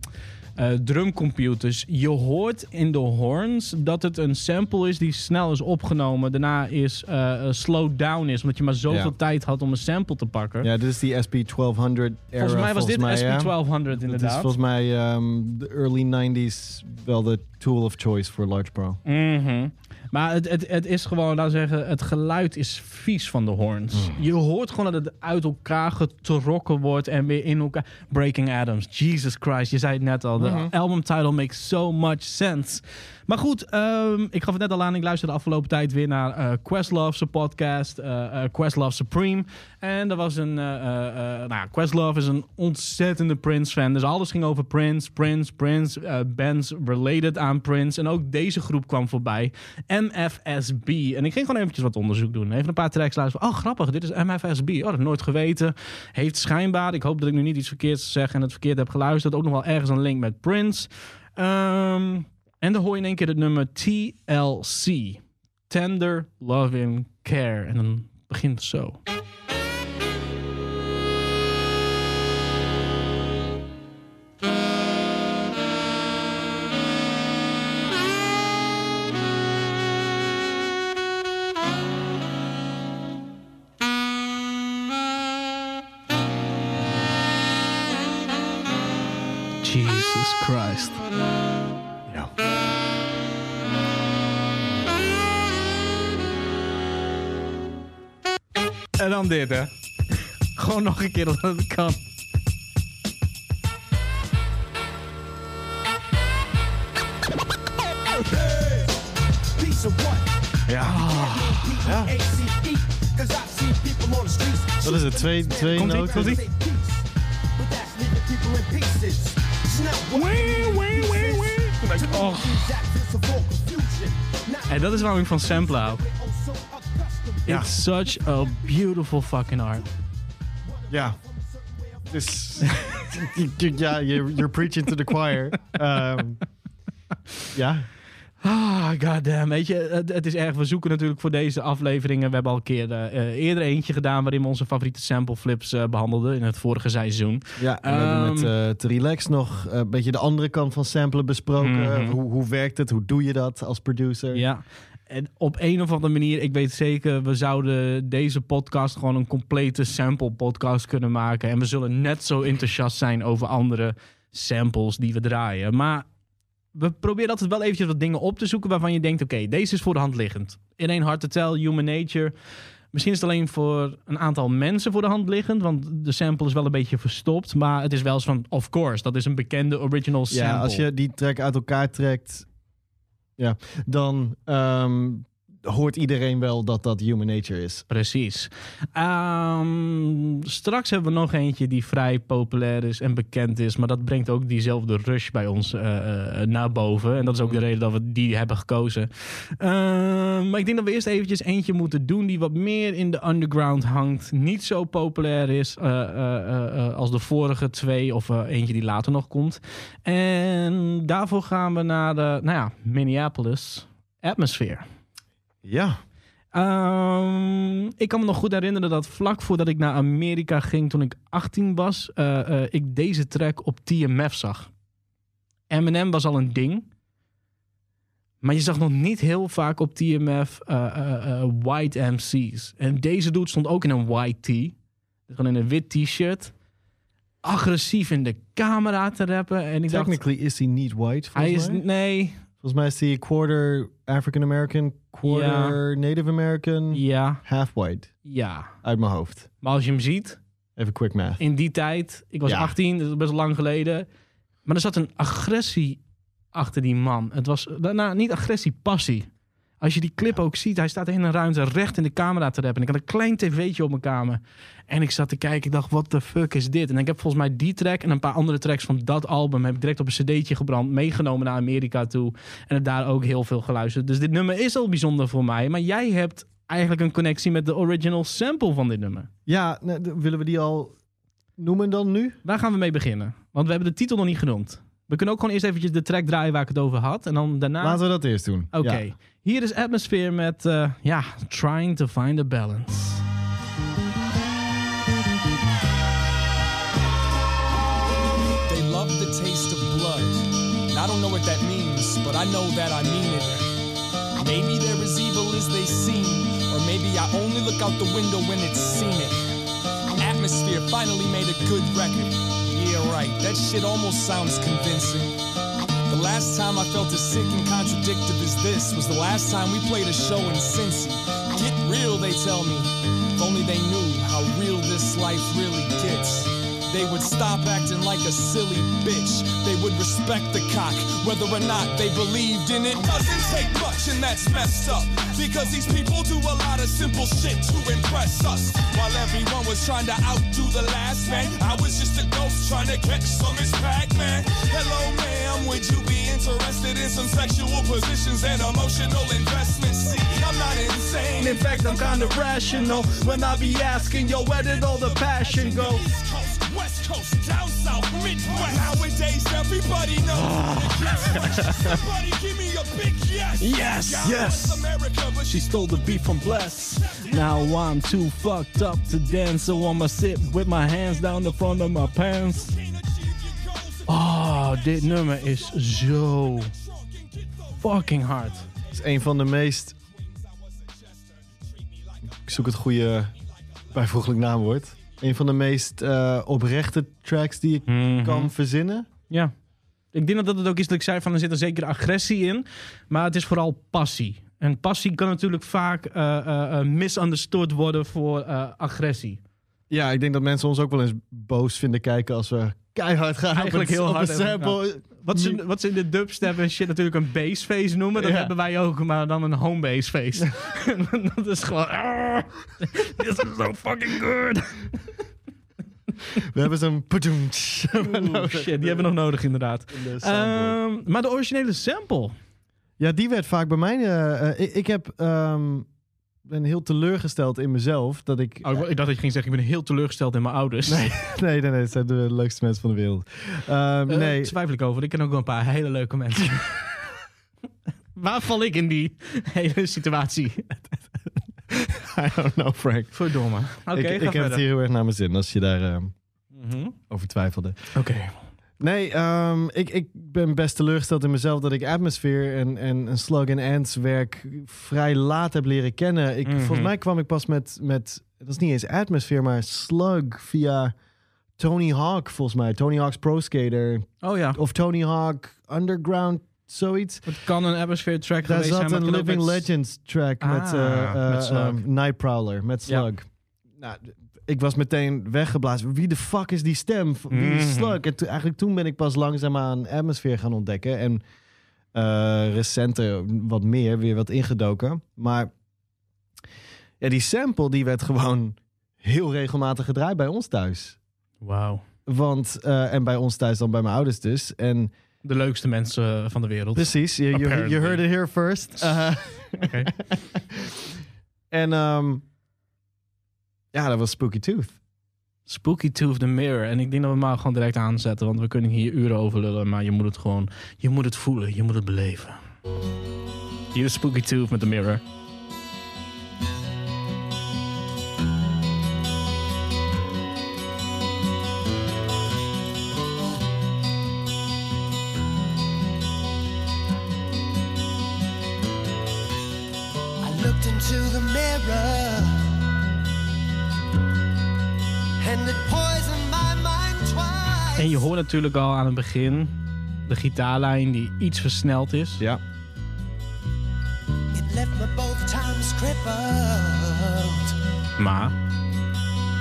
eh, drumcomputers. Je hoort in de horns dat het een sample is die snel is opgenomen. Daarna is eh, slowed down is, omdat je maar zoveel Ja. tijd had om een sample te pakken. ja, dit is die SP1200 era. volgens mij was dit volgens ja. SP1200 Dat is inderdaad. volgens mij ehm, de early 90s wel de tool of choice voor Large Pro. Mhm. Maar het, het, het is gewoon, laten we zeggen, het geluid is vies van de horns. Je hoort gewoon dat het uit elkaar getrokken wordt en weer in elkaar. Breaking Adams, Jesus Christ, je zei het net al. De album title makes so much sense. Maar goed, ehm, ik gaf het net al aan. Ik luisterde de afgelopen tijd weer naar eh Questlove's podcast, eh eh, Questlove Supreme. En er was een, nou Questlove is een ontzettende Prince-fan. Dus alles ging over Prince, Prince, Prince, bands related aan Prince. En ook deze groep kwam voorbij, MFSB. En ik ging gewoon eventjes wat onderzoek doen. Even een paar tracks luisteren. Oh, grappig, dit is MFSB. Oh, dat heb ik nooit geweten. Heeft schijnbaar, ik hoop dat ik nu niet iets verkeerds zeg en het verkeerd heb geluisterd, ook nog wel ergens een link met Prince. Ehm, en dan hoor je in één keer het nummer TLC. Tender Loving Care. En dan begint het zo. Jesus Christ. Ja. En dan dit, hè. Gewoon nog een keer dat het kan. Ja. Streets. Wat is het? Twee, twee noten? komt-ie. Say peace, but Oh. En dat is waarom ik van samplen hou. Ja. It's such a beautiful fucking art. Ja. Dus, ja, you're, you're preaching to the choir. Ehm, ja. Ah, goddamn. Weet je, het, het is erg. We zoeken natuurlijk voor deze afleveringen. We hebben al een keer eh, eh, eerder eentje gedaan waarin we onze favoriete sample flips eh, behandelden in het vorige seizoen. Ja, en we hebben met te relax nog een beetje de andere kant van samplen besproken. Mhm. hoe, hoe werkt het? Hoe doe je dat als producer? Ja. En op een of andere manier, ik weet zeker, we zouden deze podcast gewoon een complete sample podcast kunnen maken. En we zullen net zo enthousiast zijn over andere samples die we draaien. Maar we proberen altijd wel eventjes wat dingen op te zoeken waarvan je denkt, oké, deze is voor de hand liggend. In één hard to tell, human nature. Misschien is het alleen voor een aantal mensen voor de hand liggend, want de sample is wel een beetje verstopt. Maar het is wel eens van, of course, dat is een bekende original sample. Ja, als je die track uit elkaar trekt, ja, dan ehm, hoort iedereen wel dat dat human nature is. Precies. Ehm, straks hebben we nog eentje die vrij populair is en bekend is. Maar dat brengt ook diezelfde rush bij ons eh, eh, naar boven. En dat is ook de reden dat we die hebben gekozen. Ehm, maar ik denk dat we eerst eventjes eentje moeten doen die wat meer in de underground hangt. Niet zo populair is eh, eh, eh, eh, als de vorige twee. Of eh, eentje die later nog komt. En daarvoor gaan we naar de, nou ja, Minneapolis Atmosphere. Ja, Ehm, ik kan me nog goed herinneren dat vlak voordat ik naar Amerika ging toen ik 18 was, eh, eh, ik deze track op TMF zag. Eminem was al een ding. Maar je zag nog niet heel vaak op TMF eh, eh, white MC's. En deze dude stond ook in een white tee. Gewoon in een wit t-shirt. Agressief in de camera te rappen. En ik dacht, technically is hij niet white, hij volgens is... mij. Nee, Volgens mij is hij quarter African American, quarter Native American, ja, half white. ja. Uit mijn hoofd. Maar als je hem ziet, Even quick math. in die tijd, ik was Ja. 18, dat is best lang geleden. Maar er zat een agressie achter die man. Het was nou, niet agressie, passie. Als je die clip ook ziet, hij staat in een ruimte recht in de camera te rappen. Ik had een klein tv'tje op mijn kamer. En ik zat te kijken, ik dacht, what the fuck is dit? En ik heb volgens mij die track en een paar andere tracks van dat album... heb ik direct op een cd'tje gebrand, meegenomen naar Amerika toe. En heb daar ook heel veel geluisterd. Dus dit nummer is al bijzonder voor mij. Maar jij hebt eigenlijk een connectie met de original sample van dit nummer. Ja, willen we die al noemen dan nu? Waar gaan we mee beginnen? Want we hebben de titel nog niet genoemd. We kunnen ook gewoon eerst eventjes de track draaien waar ik het over had. En dan daarna... Laten we dat eerst doen. Oké. Ja. Hier is Atmosphere met, eh, ja, Trying to Find a Balance. They love the taste of blood. I don't know what that means, but I know that I mean it. Maybe they're as evil as they seem, or maybe I only look out the window when it's scenic. Atmosphere finally made a good record. Right, that shit almost sounds convincing. The last time I felt as sick and contradictive as this was the last time we played a show in Cincy. Get real, they tell me. If only they knew how real this life really gets. They would stop acting like a silly bitch. They would respect the cock, whether or not they believed in it. Doesn't take much, and that's messed up. Because these people do a lot of simple shit to impress us. While everyone was trying to outdo the last man, I was just a ghost trying to catch some Miss Pac-Man. Hello, ma'am, would you be interested in some sexual positions and emotional investments? See, I'm not insane. In fact, I'm kind of rational when I be asking, yo, where did all the passion go? East Coast, West Coast, down south, Midwest. Nowadays, everybody knows. Somebody give me a big yes. Yes, yes. America, but She stole the beat from Bless. Now I'm too fucked up to dance, so I'ma sit with my hands down the front of my pants. Oh, dit nummer is zo fucking hard. Het is een van de meest... Ik zoek het goede bijvoeglijk naamwoord. Een van de meest eh, oprechte tracks die ik Mhm. kan verzinnen. Ja. Ik denk dat dat het ook is dat ik zei van er zit een zekere agressie in. Maar het is vooral passie. En passie kan natuurlijk vaak eh eh, eh, misunderstood worden voor agressie. Ja, ik denk dat mensen ons ook wel eens boos vinden kijken als we keihard gaan Eigenlijk heel hard sample. Wat ze, wat ze in de dubstep en shit natuurlijk een bassface noemen, dat hebben wij ook, maar dan een home bassface. dat is gewoon. "Ah, This is so fucking good. We hebben zo'n... shit, die hebben we nog nodig inderdaad. Ehm, maar de originele sample. Ja, die werd vaak bij mij... eh, eh, ik, ik heb... ehm, ben heel teleurgesteld in mezelf dat ik... Oh, ik dacht dat je ging zeggen, ik ben heel teleurgesteld in mijn ouders. Nee, nee, nee, nee, het zijn de leukste mensen van de wereld. Eh, nee, twijfel ik over. Ik ken ook wel een paar hele leuke mensen. Waar val ik in die hele situatie? I don't know, Frank. Verdomme. Oké, ik ga ik heb het hier heel erg naar mijn zin als je daar ehm, Mhm. over twijfelde. Oké. Nee, ehm, ik, ik ben best teleurgesteld in mezelf dat ik Atmosphere en, en, en Slug and Ants werk vrij laat heb leren kennen. Ik, Mhm. Volgens mij kwam ik pas met, met, dat is niet eens Atmosphere, maar Slug via Tony Hawk volgens mij. Tony Hawk's Pro Skater Oh ja. of Tony Hawk Underground, zoiets. Het kan een atmosphere track Daar geweest zijn. zat maar een Living met- Legends track met, Ah, eh, eh, met Slug. ehm, Nightprowler, met Ja. Slug. Nou, d- ik was meteen weggeblazen. Wie de fuck is die stem? Wie is Mhm. Slug? En to- eigenlijk toen ben ik pas langzaam aan Atmosphere gaan ontdekken. En eh, recenter wat meer, weer wat ingedoken. Maar ja, die sample die werd gewoon heel regelmatig gedraaid bij ons thuis. Wauw. Want, eh, en bij ons thuis dan bij mijn ouders dus. En De leukste mensen van de wereld. precies, je you, you heard it here first. Eh, Oké. En ehm, ja, dat was Spooky Tooth. Spooky Tooth the Mirror. En ik denk dat we maar gewoon direct aanzetten. Want we kunnen hier uren over lullen. Maar je moet het gewoon... Je moet het voelen. Je moet het beleven. Hier is Spooky Tooth met The Mirror. En je hoort natuurlijk al aan het begin... De gitaarlijn die iets versneld is. Ja. It left me both times crippled Maar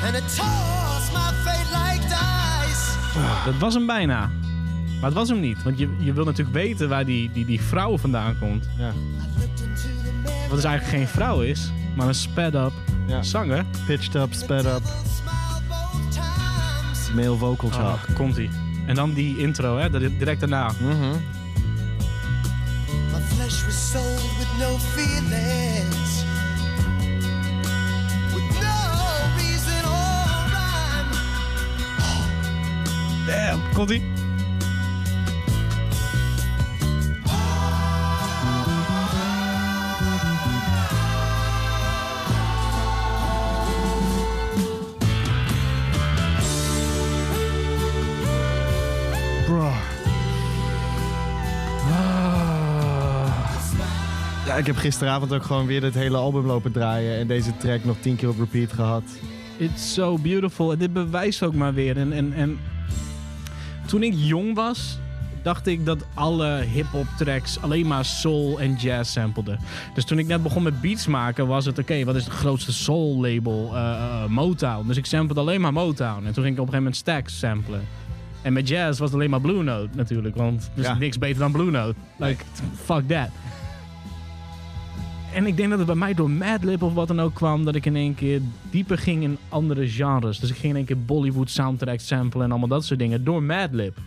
and it tossed my fate like dice. dat was hem bijna. Maar het was hem niet. Want je, je wil natuurlijk weten waar die, die, die vrouw vandaan komt. Ja. Wat dus eigenlijk geen vrouw is. Maar een sped-up Ja. zanger. Pitched up, sped up. Male vocal chop. Ah, komt ie. En dan die intro, hè? dat- Direct daarna. Mhm. My flesh was sold with no feelings. With no reason or rhyme. Damn. Komt ie. Ik heb gisteravond ook gewoon weer het hele album lopen draaien. En deze track nog tien keer op repeat gehad. It's so beautiful. En dit bewijst ook maar weer. En, en, en toen ik jong was, dacht ik dat alle hip-hop tracks alleen maar soul en jazz sampleden. Dus toen ik net begon met beats maken, was het oké, wat is het grootste soul label? Eh, eh, Motown. Dus ik samplede alleen maar Motown. En toen ging ik op een gegeven moment Stax samplen. En met jazz was het alleen maar Blue Note natuurlijk. Want er is Ja. niks beter dan Blue Note. Like, fuck that. En ik denk dat het bij mij door Madlib of wat dan ook kwam, dat ik in één keer dieper ging in andere genres. Dus ik ging in één keer Bollywood soundtracks samplen en allemaal dat soort dingen door Madlib.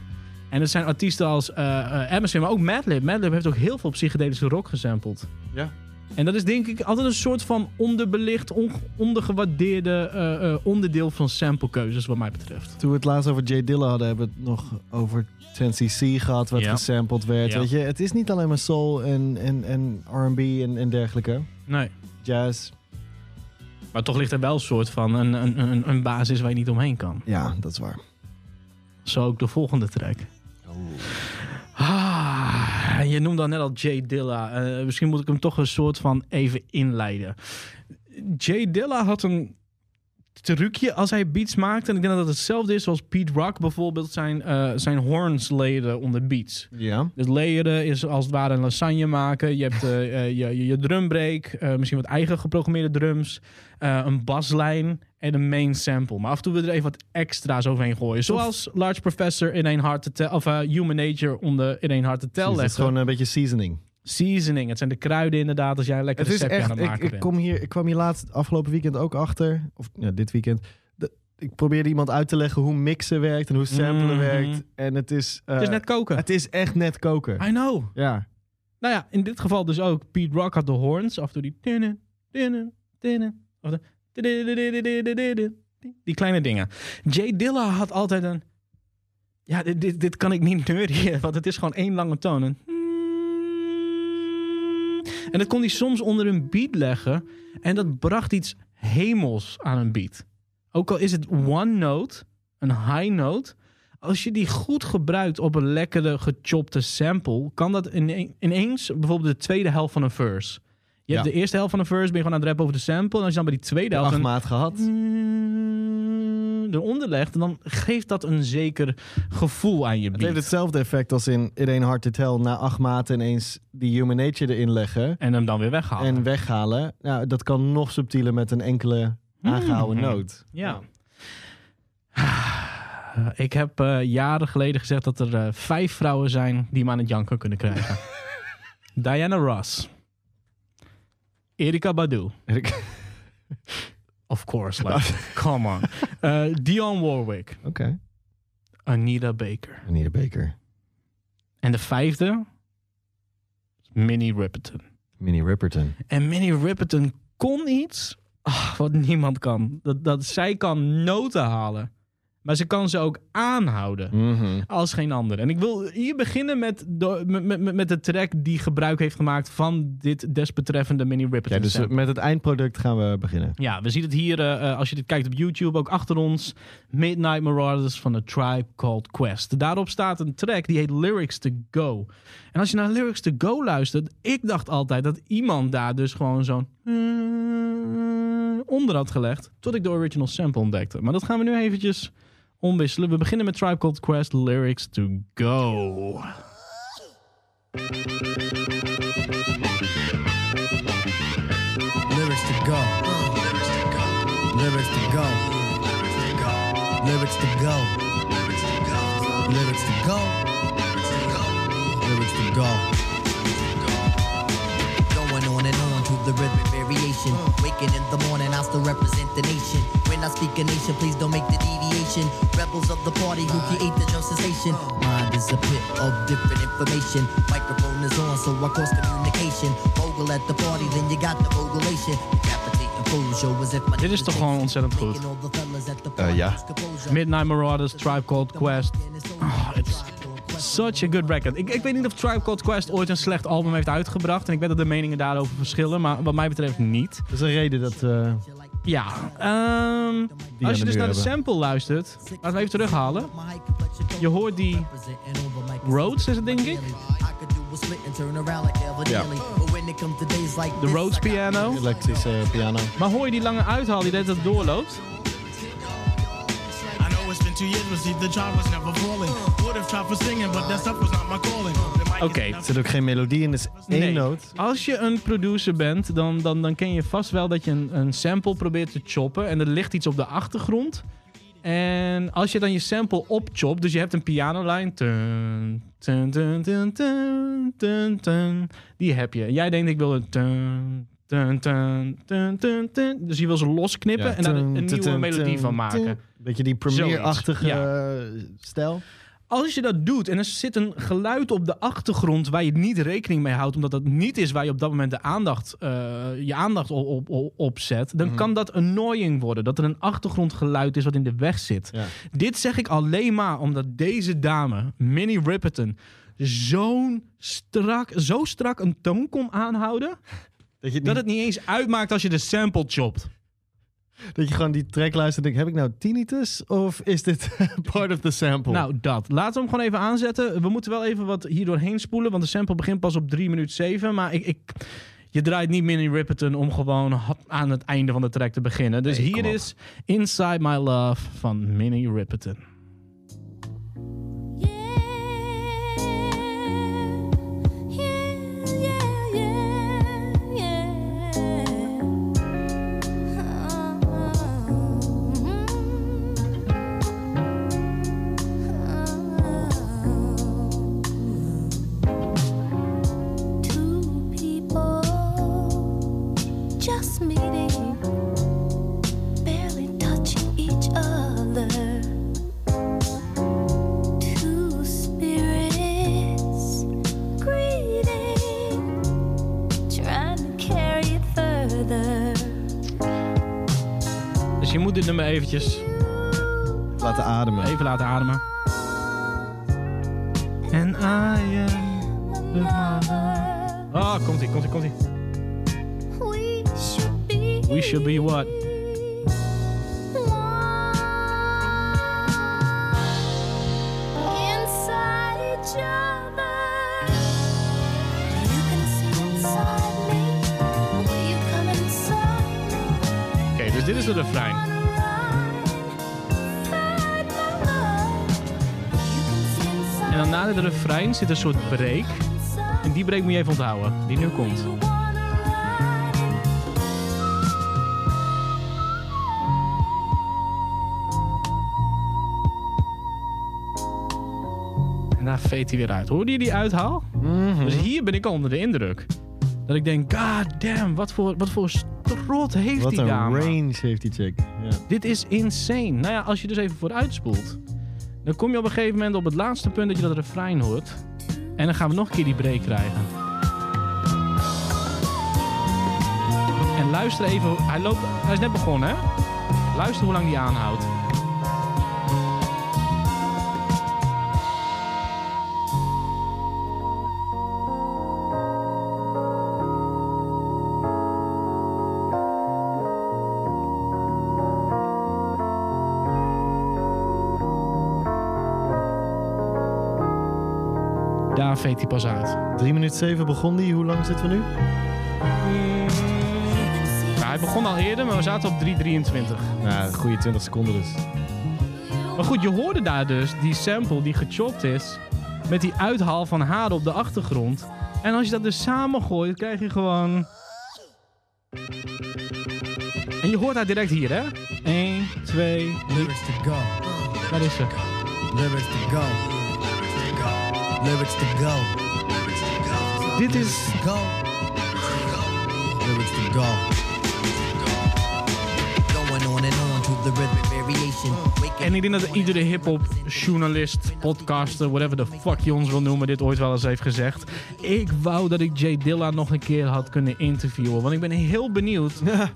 En het zijn artiesten als eh, Emerson, maar ook Madlib. Madlib heeft ook heel veel psychedelische rock gesampled. Ja. En dat is denk ik altijd een soort van onderbelicht, on- ondergewaardeerde eh, eh, onderdeel van samplekeuzes wat mij betreft. Toen we het laatst over Jay Dilla hadden, hebben we het nog over 10cc gehad, wat Ja. gesampled werd. Ja. Weet je, het is niet alleen maar soul en, en, en R&B en, en dergelijke. Nee. Jazz, Maar toch ligt er wel een soort van een, een, een, een basis waar je niet omheen kan. ja, dat is waar. Zo ook de volgende track. Ah, je noemde al net al Jay Dilla. Eh, misschien moet ik hem toch een soort van even inleiden. Jay Dilla had een trucje als hij beats maakt. En ik denk dat het hetzelfde is zoals Pete Rock bijvoorbeeld zijn, eh, zijn horns leren onder beats. Ja. Dus layeren is als het ware een lasagne maken. Je hebt eh, eh, je, je, je drumbreak, misschien wat eigen geprogrammeerde drums, een baslijn en een main sample. Maar af en toe wil je er even wat extra's overheen gooien. Zoals Large Professor in een hard to tell, of Human Nature onder in een hard to tell Het is gewoon een beetje seasoning. Seasoning. Het zijn de kruiden inderdaad als jij lekker recept aan het maken ik. Ik, kom hier, ik kwam hier laatst afgelopen weekend ook achter. Of ja, dit weekend ik probeerde iemand uit te leggen hoe mixen werkt en hoe samplen mhm. werkt. En het is... Eh, het is net koken. Het is echt net koken. I know. Ja. Nou ja, in dit geval dus ook. Pete Rock had de horns. Af en toe die... Tinnen, tinnen, tinnen. Of de... Die kleine dingen. Jay Dilla had altijd een... Ja, dit, dit, dit kan ik niet neuriën, want het is gewoon één lange toon en dat kon hij soms onder een beat leggen. En dat bracht iets hemels aan een beat. Ook al is het one note, een high note. Als je die goed gebruikt op een lekkere gechopte sample, kan dat ine- ineens bijvoorbeeld de tweede helft van een verse. Je hebt Ja. de eerste helft van een verse, ben je gewoon aan het rappen over de sample. En als je dan bij die tweede De helft acht maat gehad. mm, eronder legt, dan geeft dat een zeker gevoel aan je Het beat. heeft hetzelfde effect als in Ain't Hard To Tell. Na acht maten ineens die human nature erin leggen. En hem dan weer weghalen. En weghalen. Nou, dat kan nog subtieler met een enkele aangehouden Hmm. noot. Ja. Ik heb eh, jaren geleden gezegd dat er eh, vijf vrouwen zijn die me aan het janken kunnen krijgen. Diana Ross. Erika Badu. Of course, like, come on. Eh, Dionne Warwick. Oké. Anita Baker. Anita Baker. En de vijfde? Minnie Riperton. Minnie Ripperton. En Minnie Riperton kon iets wat niemand kan. Dat, dat zij kan noten halen. Maar ze kan ze ook aanhouden. Mhm. Als geen ander. En ik wil hier beginnen met de, met, met, met de track die gebruik heeft gemaakt van dit desbetreffende Minnie Riperton. Ja, dus sample. met het eindproduct gaan we beginnen. Ja, we zien het hier, eh, eh, als je dit kijkt op YouTube, ook achter ons. Midnight Marauders van The Tribe Called Quest. Daarop staat een track die heet Lyrics to Go. En als je naar Lyrics to Go luistert, ik dacht altijd dat iemand daar dus gewoon zo'n onder had gelegd. Tot ik de original sample ontdekte. Maar dat gaan we nu eventjes omwisselen. We beginnen met Tribe Called Quest, Lyrics to Go. Lyrics to go. Lyrics to go. Lyrics to go. Lyrics to go. Lyrics to go. Lyrics to go. Going the rhythmic variation. Waking in the morning, I still represent the nation. When I speak a nation, please don't make the deviation. Rebels of the party who create the drum sensation. Mind is a pit of different information. Microphone is on, so I cross communication. Vocal at the party, then you got the vocalation. Decapitating full show as if my Dit is toch gewoon ontzettend goed. Eh, ja. Midnight Marauders, Tribe Called Quest. Oh, it's such a good record. Ik, ik weet niet of Tribe Called Quest ooit een slecht album heeft uitgebracht. En ik weet dat de meningen daarover verschillen. Maar wat mij betreft niet. Dat is een reden dat... eh, Ja. ehm, als je dus naar de sample luistert. Laten we even terughalen. Je hoort die Rhodes is het denk ik. Ja. De Rhodes piano. elektrische piano. Maar hoor je die lange uithaal die dat doorloopt? I know it's been two years, but see, the job was never falling. Would have tried for singing, but that stuff was not my calling. The mic is Oké. Er zit ook geen melodie in, het is één Nee. noot. Als je een producer bent, dan, dan, dan ken je vast wel dat je een, een sample probeert te choppen. En er ligt iets op de achtergrond. En als je dan je sample opchopt, dus je hebt een pianolijn. Tun, tun, tun, tun, tun, tun, tun, die heb je. En jij denkt, ik wil een. Tun, tun, tun, tun, tun, tun. Dus je wil ze losknippen Ja. en daar een, nieuwe melodie van maken. Beetje die Premiere-achtige Zoiets, eh, stijl. Als je dat doet en er zit een geluid op de achtergrond waar je niet rekening mee houdt, omdat dat niet is waar je op dat moment de aandacht, eh, je aandacht op, op, zet, dan kan dat annoying worden. Dat er een achtergrondgeluid is wat in de weg zit. Ja. Dit zeg ik alleen maar omdat deze dame, Minnie Riperton, zo'n strak, zo strak een toon kon aanhouden, Dat je, het dat niet- het niet eens uitmaakt als je de sample chopt. Dat je gewoon die track luistert en denkt, heb ik nou tinnitus? Of is dit part of the sample? Nou, dat. Laten we hem gewoon even aanzetten. We moeten wel even wat hier doorheen spoelen, want de sample begint pas op 3 minuten 7. Maar ik, ik, je draait niet Minnie Riperton om gewoon aan het einde van de track te beginnen. Dus Nee, hier is Inside My Love van Minnie Riperton. Eventjes Laten ademen. even laten ademen. En I am the mother. Ah, komt ie, komt ie, komt ie. We should be We should be what? inside each other. You can see inside me. Will you come inside me? Oké, dus dit is de refrein. Dan na de refrein zit een soort break. En die break moet je even onthouden, die nu komt. En daar veet hij weer uit. Hoorde je die uithaal? Dus hier ben ik al onder de indruk. Dat ik denk, god damn, wat voor, wat voor strot heeft Wat die een dame. range heeft die chick. Ja. Dit is insane. Nou ja, als je dus even vooruit spoelt, dan kom je op een gegeven moment op het laatste punt dat je dat refrein hoort. En dan gaan we nog een keer die break krijgen. En luister even, hij, loopt, hij is net begonnen hè? Luister hoe lang die aanhoudt. Veet hij pas uit. 3 minuten 7 begon die. Hoe lang zitten we nu? Nou, hij begon al eerder, maar we zaten op 3.23. Nou, goede 20 seconden dus. Maar goed, je hoorde daar dus die sample die gechopt is. Met die uithaal van haar op de achtergrond. En als je dat dus samengooit, krijg je gewoon. En je hoort haar direct hier, hè? 1, 2, Lyrics to go. Waar is ze? Lyrics to go. Lyrics to go. Dit is. Go. Lyrics to go. Going on and on to the rhythm variation. En ik denk dat iedere hip-hop journalist, podcaster, whatever the fuck je ons wil noemen, dit ooit wel eens heeft gezegd. Ik wou dat ik Jay Dilla nog een keer had kunnen interviewen. Want ik ben heel benieuwd.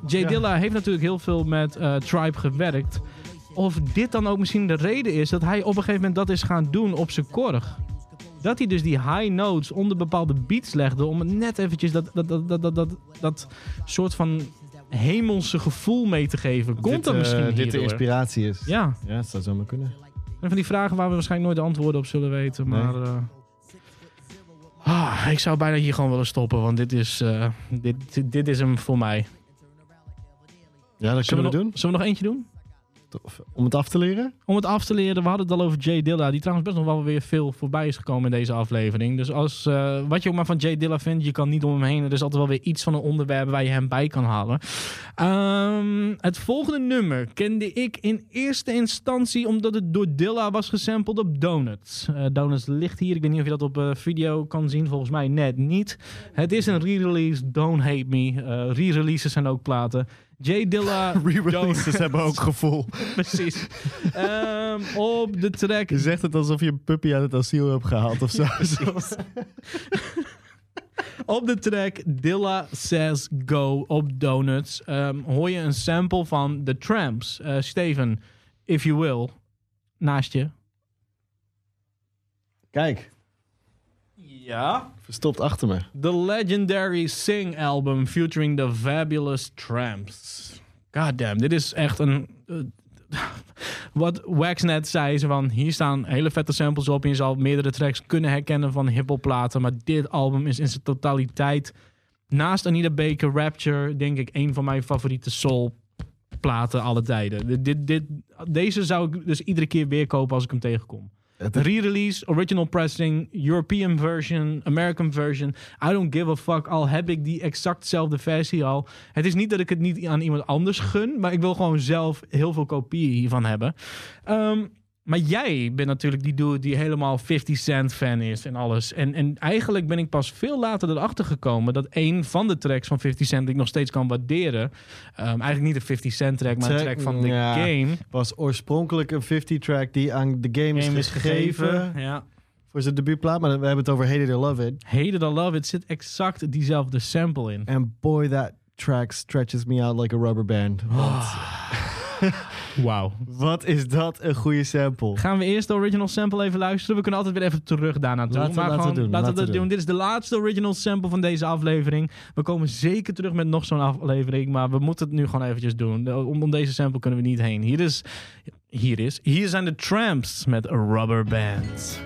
Jay ja. Dilla heeft natuurlijk heel veel met eh, Tribe gewerkt. Of dit dan ook misschien de reden is dat hij op een gegeven moment dat is gaan doen op zijn korg. Dat hij dus die high notes onder bepaalde beats legde om het net eventjes dat, dat, dat, dat, dat, dat, dat soort van hemelse gevoel mee te geven. Komt dit, dat eh, misschien dit de inspiratie is. Ja. Ja, dat zou zomaar kunnen. En van die vragen waar we waarschijnlijk nooit de antwoorden op zullen weten. Maar eh, ah, ik zou bijna hier gewoon willen stoppen. Want dit is, eh, dit, dit, dit is hem voor mij. Ja, dat Zullen kunnen we nog, doen. Zullen we nog eentje doen? Om het af te leren? Om het af te leren, we hadden het al over Jay Dilla. Die trouwens best nog wel weer veel voorbij is gekomen in deze aflevering. Dus als, eh, wat je ook maar van Jay Dilla vindt, je kan niet om hem heen. Er is altijd wel weer iets van een onderwerp waar je hem bij kan halen. Ehm, het volgende nummer kende ik in eerste instantie omdat het door Dilla was gesampled op Donuts. Eh, Donuts ligt hier. Ik weet niet of je dat op eh, video kan zien. Volgens mij net niet. Het is een re-release. Don't Hate Me. Eh, re-releases zijn ook platen. Jay Dilla. Re-releases hebben ook gevoel. Precies. Ehm, op de track. Je zegt het alsof je een puppy uit het asiel hebt gehaald of zo. Op de track Dilla Says Go op Donuts ehm, hoor je een sample van The Tramps. Eh, Steven, if you will, naast je. Kijk, Ja. Verstopt achter me. The legendary Sing album featuring the fabulous Tramps. God damn, dit is echt een... eh, wat Wax net zei, ze van hier staan hele vette samples op en je zal meerdere tracks kunnen herkennen van hiphop platen, maar dit album is in zijn totaliteit naast Anita Baker, Rapture, denk ik een van mijn favoriete soul platen alle tijden. Dit, dit, deze zou ik dus iedere keer weer kopen als ik hem tegenkom. Re-release, original pressing, European version, American version. I don't give a fuck. Al heb ik die exactzelfde versie al. Het is niet dat ik het niet aan iemand anders gun, maar ik wil gewoon zelf heel veel kopieën hiervan hebben. Ehm, maar jij bent natuurlijk die dude die helemaal 50 Cent fan is en alles. En, en eigenlijk ben ik pas veel later erachter gekomen dat een van de tracks van 50 Cent die ik nog steeds kan waarderen. ehm, eigenlijk niet de 50 Cent track, maar een track van de Ja, game. Was oorspronkelijk een 50-track die aan de game, Game is gegeven. Ja. Voor zijn debuutplaat, maar we hebben het over Hate It or Love It. Hate It or Love It zit exact diezelfde sample in. And boy, that track stretches me out like a rubber band. Want Wauw. wat is dat een goede sample. Gaan we eerst de original sample even luisteren? We kunnen altijd weer even terug daarna toe. Laten we- maar laten we gewoon, doen, laten we dat we doen. doen. Dit is de laatste original sample van deze aflevering. We komen zeker terug met nog zo'n aflevering. Maar we moeten het nu gewoon eventjes doen. Om, om deze sample kunnen we niet heen. Hier is... Hier is... Hier zijn de Tramps met Rubber Band.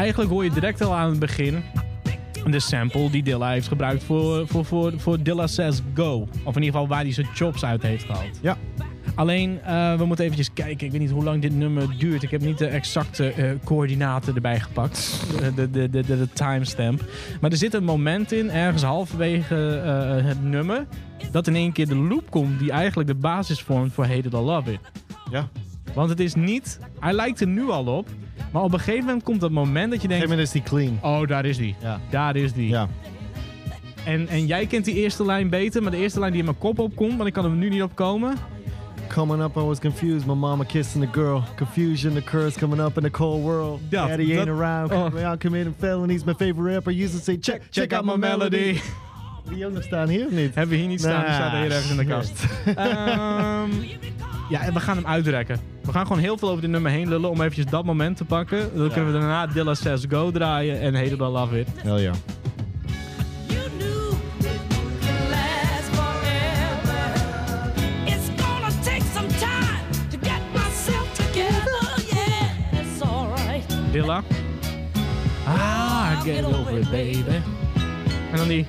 Eigenlijk hoor je direct al aan het begin de sample die Dilla heeft gebruikt voor, voor, voor, voor Dilla Says Go. Of in ieder geval waar hij zijn chops uit heeft gehaald. Ja. Alleen, eh, we moeten eventjes kijken. Ik weet niet hoe lang dit nummer duurt. Ik heb niet de exacte eh, coördinaten erbij gepakt. De, de, de, de, de timestamp. Maar er zit een moment in, ergens halverwege eh, het nummer... dat in één keer de loop komt die eigenlijk de basis vormt voor Hate It or Love It. Ja. Want het is niet... Hij lijkt er nu al op. Maar op een gegeven moment komt dat moment dat je Op een denkt... gegeven moment is die clean. Oh, daar is die. Ja. Daar is die. Ja. En, en jij kent die eerste lijn beter, maar de eerste lijn die in mijn kop opkomt, want ik kan er nu niet op komen. Coming up, I was confused. My mama kissing the girl. Confusion, the curse coming up in the cold world. Ja, Daddy ain't around. oh. Out committing felonies. My favorite rapper used to say, check, check, out my melody. Die nog staan hier of niet? Hebben we hier niet staan, die staat hier ergens in de kast. Ehm, ja, en we gaan hem uitrekken. We gaan gewoon heel veel over dit nummer heen lullen om eventjes dat moment te pakken. Dan kunnen we daarna Dilla Says Go draaien en or Love It. Hell ja. last forever. It's gonna take some time to get myself together. Yeah, it's alright. Dilla. Ah, get over it, baby. En dan die...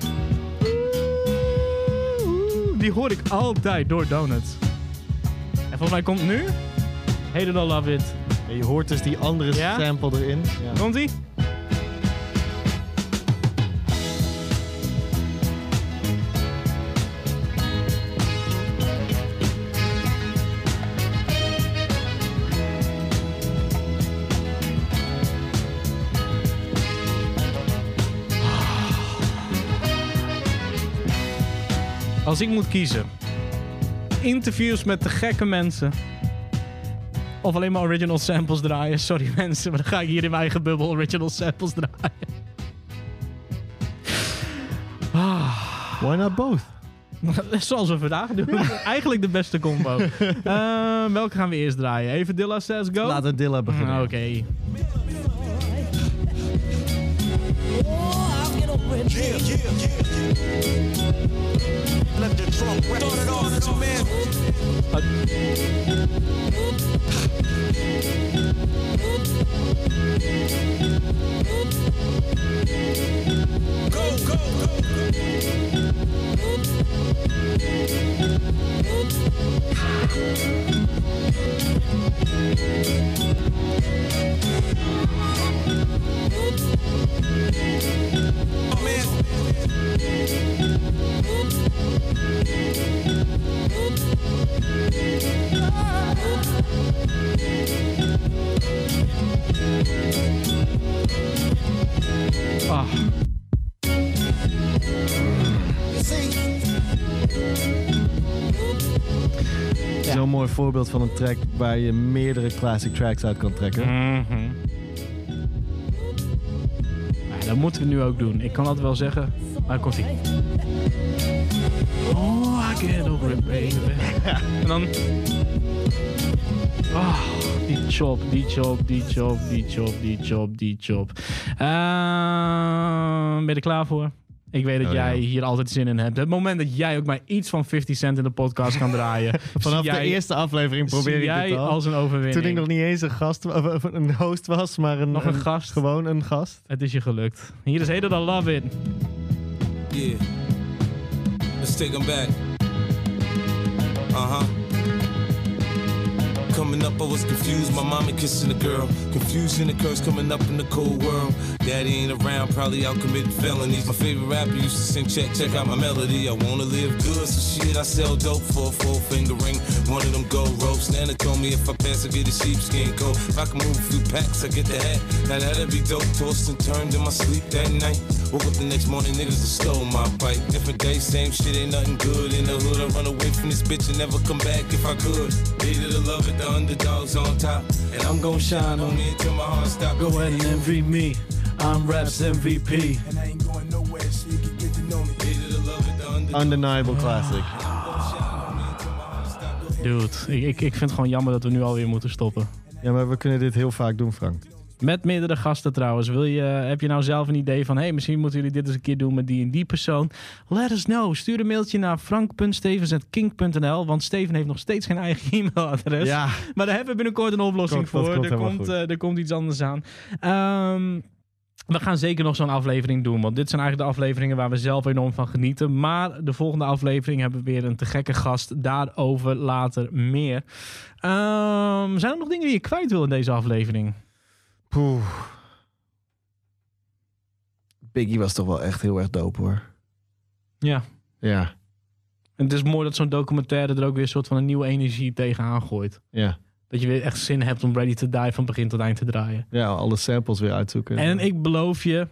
Die hoor ik altijd door Donuts. En volgens mij komt nu... Or Love It. En je hoort dus die andere Ja? sample erin. Ja. Komt ie? Als ik moet kiezen. Interviews met de gekke mensen. Of alleen maar original samples draaien. Sorry mensen, maar dan ga ik hier in mijn eigen bubbel original samples draaien. Why not both? Zoals we vandaag doen. Eigenlijk de beste combo. Eh, welke gaan we eerst draaien? Even Dilla Says Go? Laten we Dilla beginnen. Ah, Oké. Oh, yeah, yeah, yeah. Let the trunk rap. Start it off, man. Go, go, go, go. Ah. Zo'n mooi voorbeeld van een track waar je meerdere classic tracks uit kan trekken. Maar dat moeten we nu ook doen. Ik kan dat wel zeggen, maar komt ie. Oh, I get over it, baby. en dan... Oh, die chop, die chop, die chop, die chop, die chop, die chop. Ehm, ben je er klaar voor? Ik weet dat Oh, ja. jij hier altijd zin in hebt. Het moment dat jij ook maar iets van 50 cent in de podcast kan draaien. Vanaf de eerste aflevering zie probeer ik jij dit al. als een overwinning. Toen ik nog niet eens een gast, of, een host was, maar een, Nog een gast. Gewoon een gast. Het is je gelukt. Hier is Heder dan Love It. Yeah. Let's take them back. Uh huh. Coming up, I was confused. My mommy kissing a girl. Confusion occurs coming up in the cold world. Daddy ain't around, probably out committing felonies. My favorite rapper used to sing, check, check out my melody. I wanna live good, so shit, I sell dope for a four finger ring. One of them gold ropes. Nana told me if I pass, I get a sheepskin coat. If I can move a few packs, I get the hat. Now that'd be dope. Tossed and turned in my sleep that night. Woke up the next morning, niggas stole my bike. Different day, same shit, ain't nothing good in the hood. I run away from this bitch and never come back if I could. Hated to love it, the underdogs on top. And I'm gon' shine on me until my heart stop. Go ahead and envy me. I'm Raps MVP. And I ain't going nowhere, so you can get to know me. Hated to love it, the underdogs Undeniable classic. Dude, ik, ik, ik vind het gewoon jammer dat we nu alweer moeten stoppen. Ja, maar we kunnen dit heel vaak doen, Frank. Met meerdere gasten trouwens. Wil je, heb je nou zelf een idee van... hey, misschien moeten jullie dit eens een keer doen met die en die persoon? Let us know. Stuur een mailtje naar frank.stevens.kink.nl. Want Steven heeft nog steeds geen eigen e-mailadres. Ja. Maar daar hebben we binnenkort een oplossing Komt- voor. komt er, komt, eh, er komt iets anders aan. Ehm, we gaan zeker nog zo'n aflevering doen. Want dit zijn eigenlijk de afleveringen waar we zelf enorm van genieten. Maar de volgende aflevering hebben we weer een te gekke gast. Daarover later meer. Ehm, zijn er nog dingen die je kwijt wil in deze aflevering? Poeh. Biggie was toch wel echt heel erg dope, hoor. Ja. Ja, En het is mooi dat zo'n documentaire er ook weer een soort van een nieuwe energie tegenaan gooit. ja. Dat je weer echt zin hebt om Ready to Die van begin tot eind te draaien. Ja, alle samples weer uitzoeken. En ik beloof je,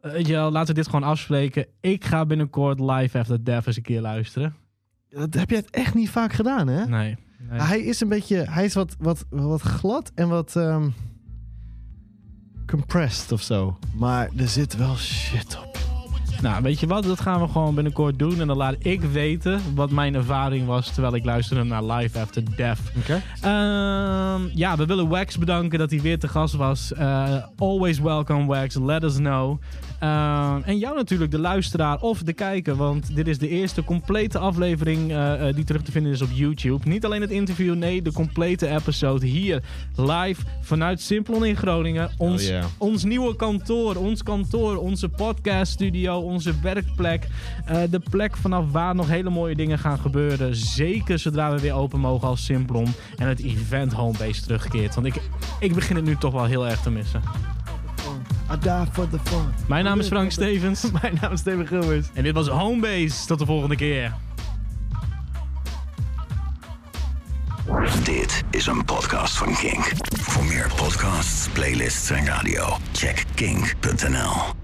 weet je wel, laten we dit gewoon afspreken. Ik ga binnenkort live After Death eens een keer luisteren. Dat heb je het echt niet vaak gedaan, hè? Nee. nee. Hij is een beetje, hij is wat, wat, wat glad en wat ehm, compressed of zo. Maar er zit wel shit op. Nou, weet je wat? Dat gaan we gewoon binnenkort doen. En dan laat ik weten wat mijn ervaring was terwijl ik luisterde naar Live After Death. Oké. Ehm, ja, we willen Wax bedanken dat hij weer te gast was. Eh, always welcome, Wax. Let us know. Ehm, en jou natuurlijk, de luisteraar of de kijker. Want dit is de eerste complete aflevering eh, eh, die terug te vinden is op YouTube. Niet alleen het interview, nee, de complete episode hier live vanuit Simplon in Groningen. Ons, Oh, yeah. ons nieuwe kantoor, ons kantoor, onze podcaststudio, onze werkplek. Eh, de plek vanaf waar nog hele mooie dingen gaan gebeuren. Zeker zodra we weer open mogen als Simplon en het event homebase terugkeert. Want ik, ik begin het nu toch wel heel erg te missen. I die for the fun. Mijn naam is Frank Stevens. Mijn naam is Steven Gilbers. En dit was Homebase. Tot de volgende keer. Dit is een podcast van Kink. Voor meer podcasts, playlists en radio, check kink.nl.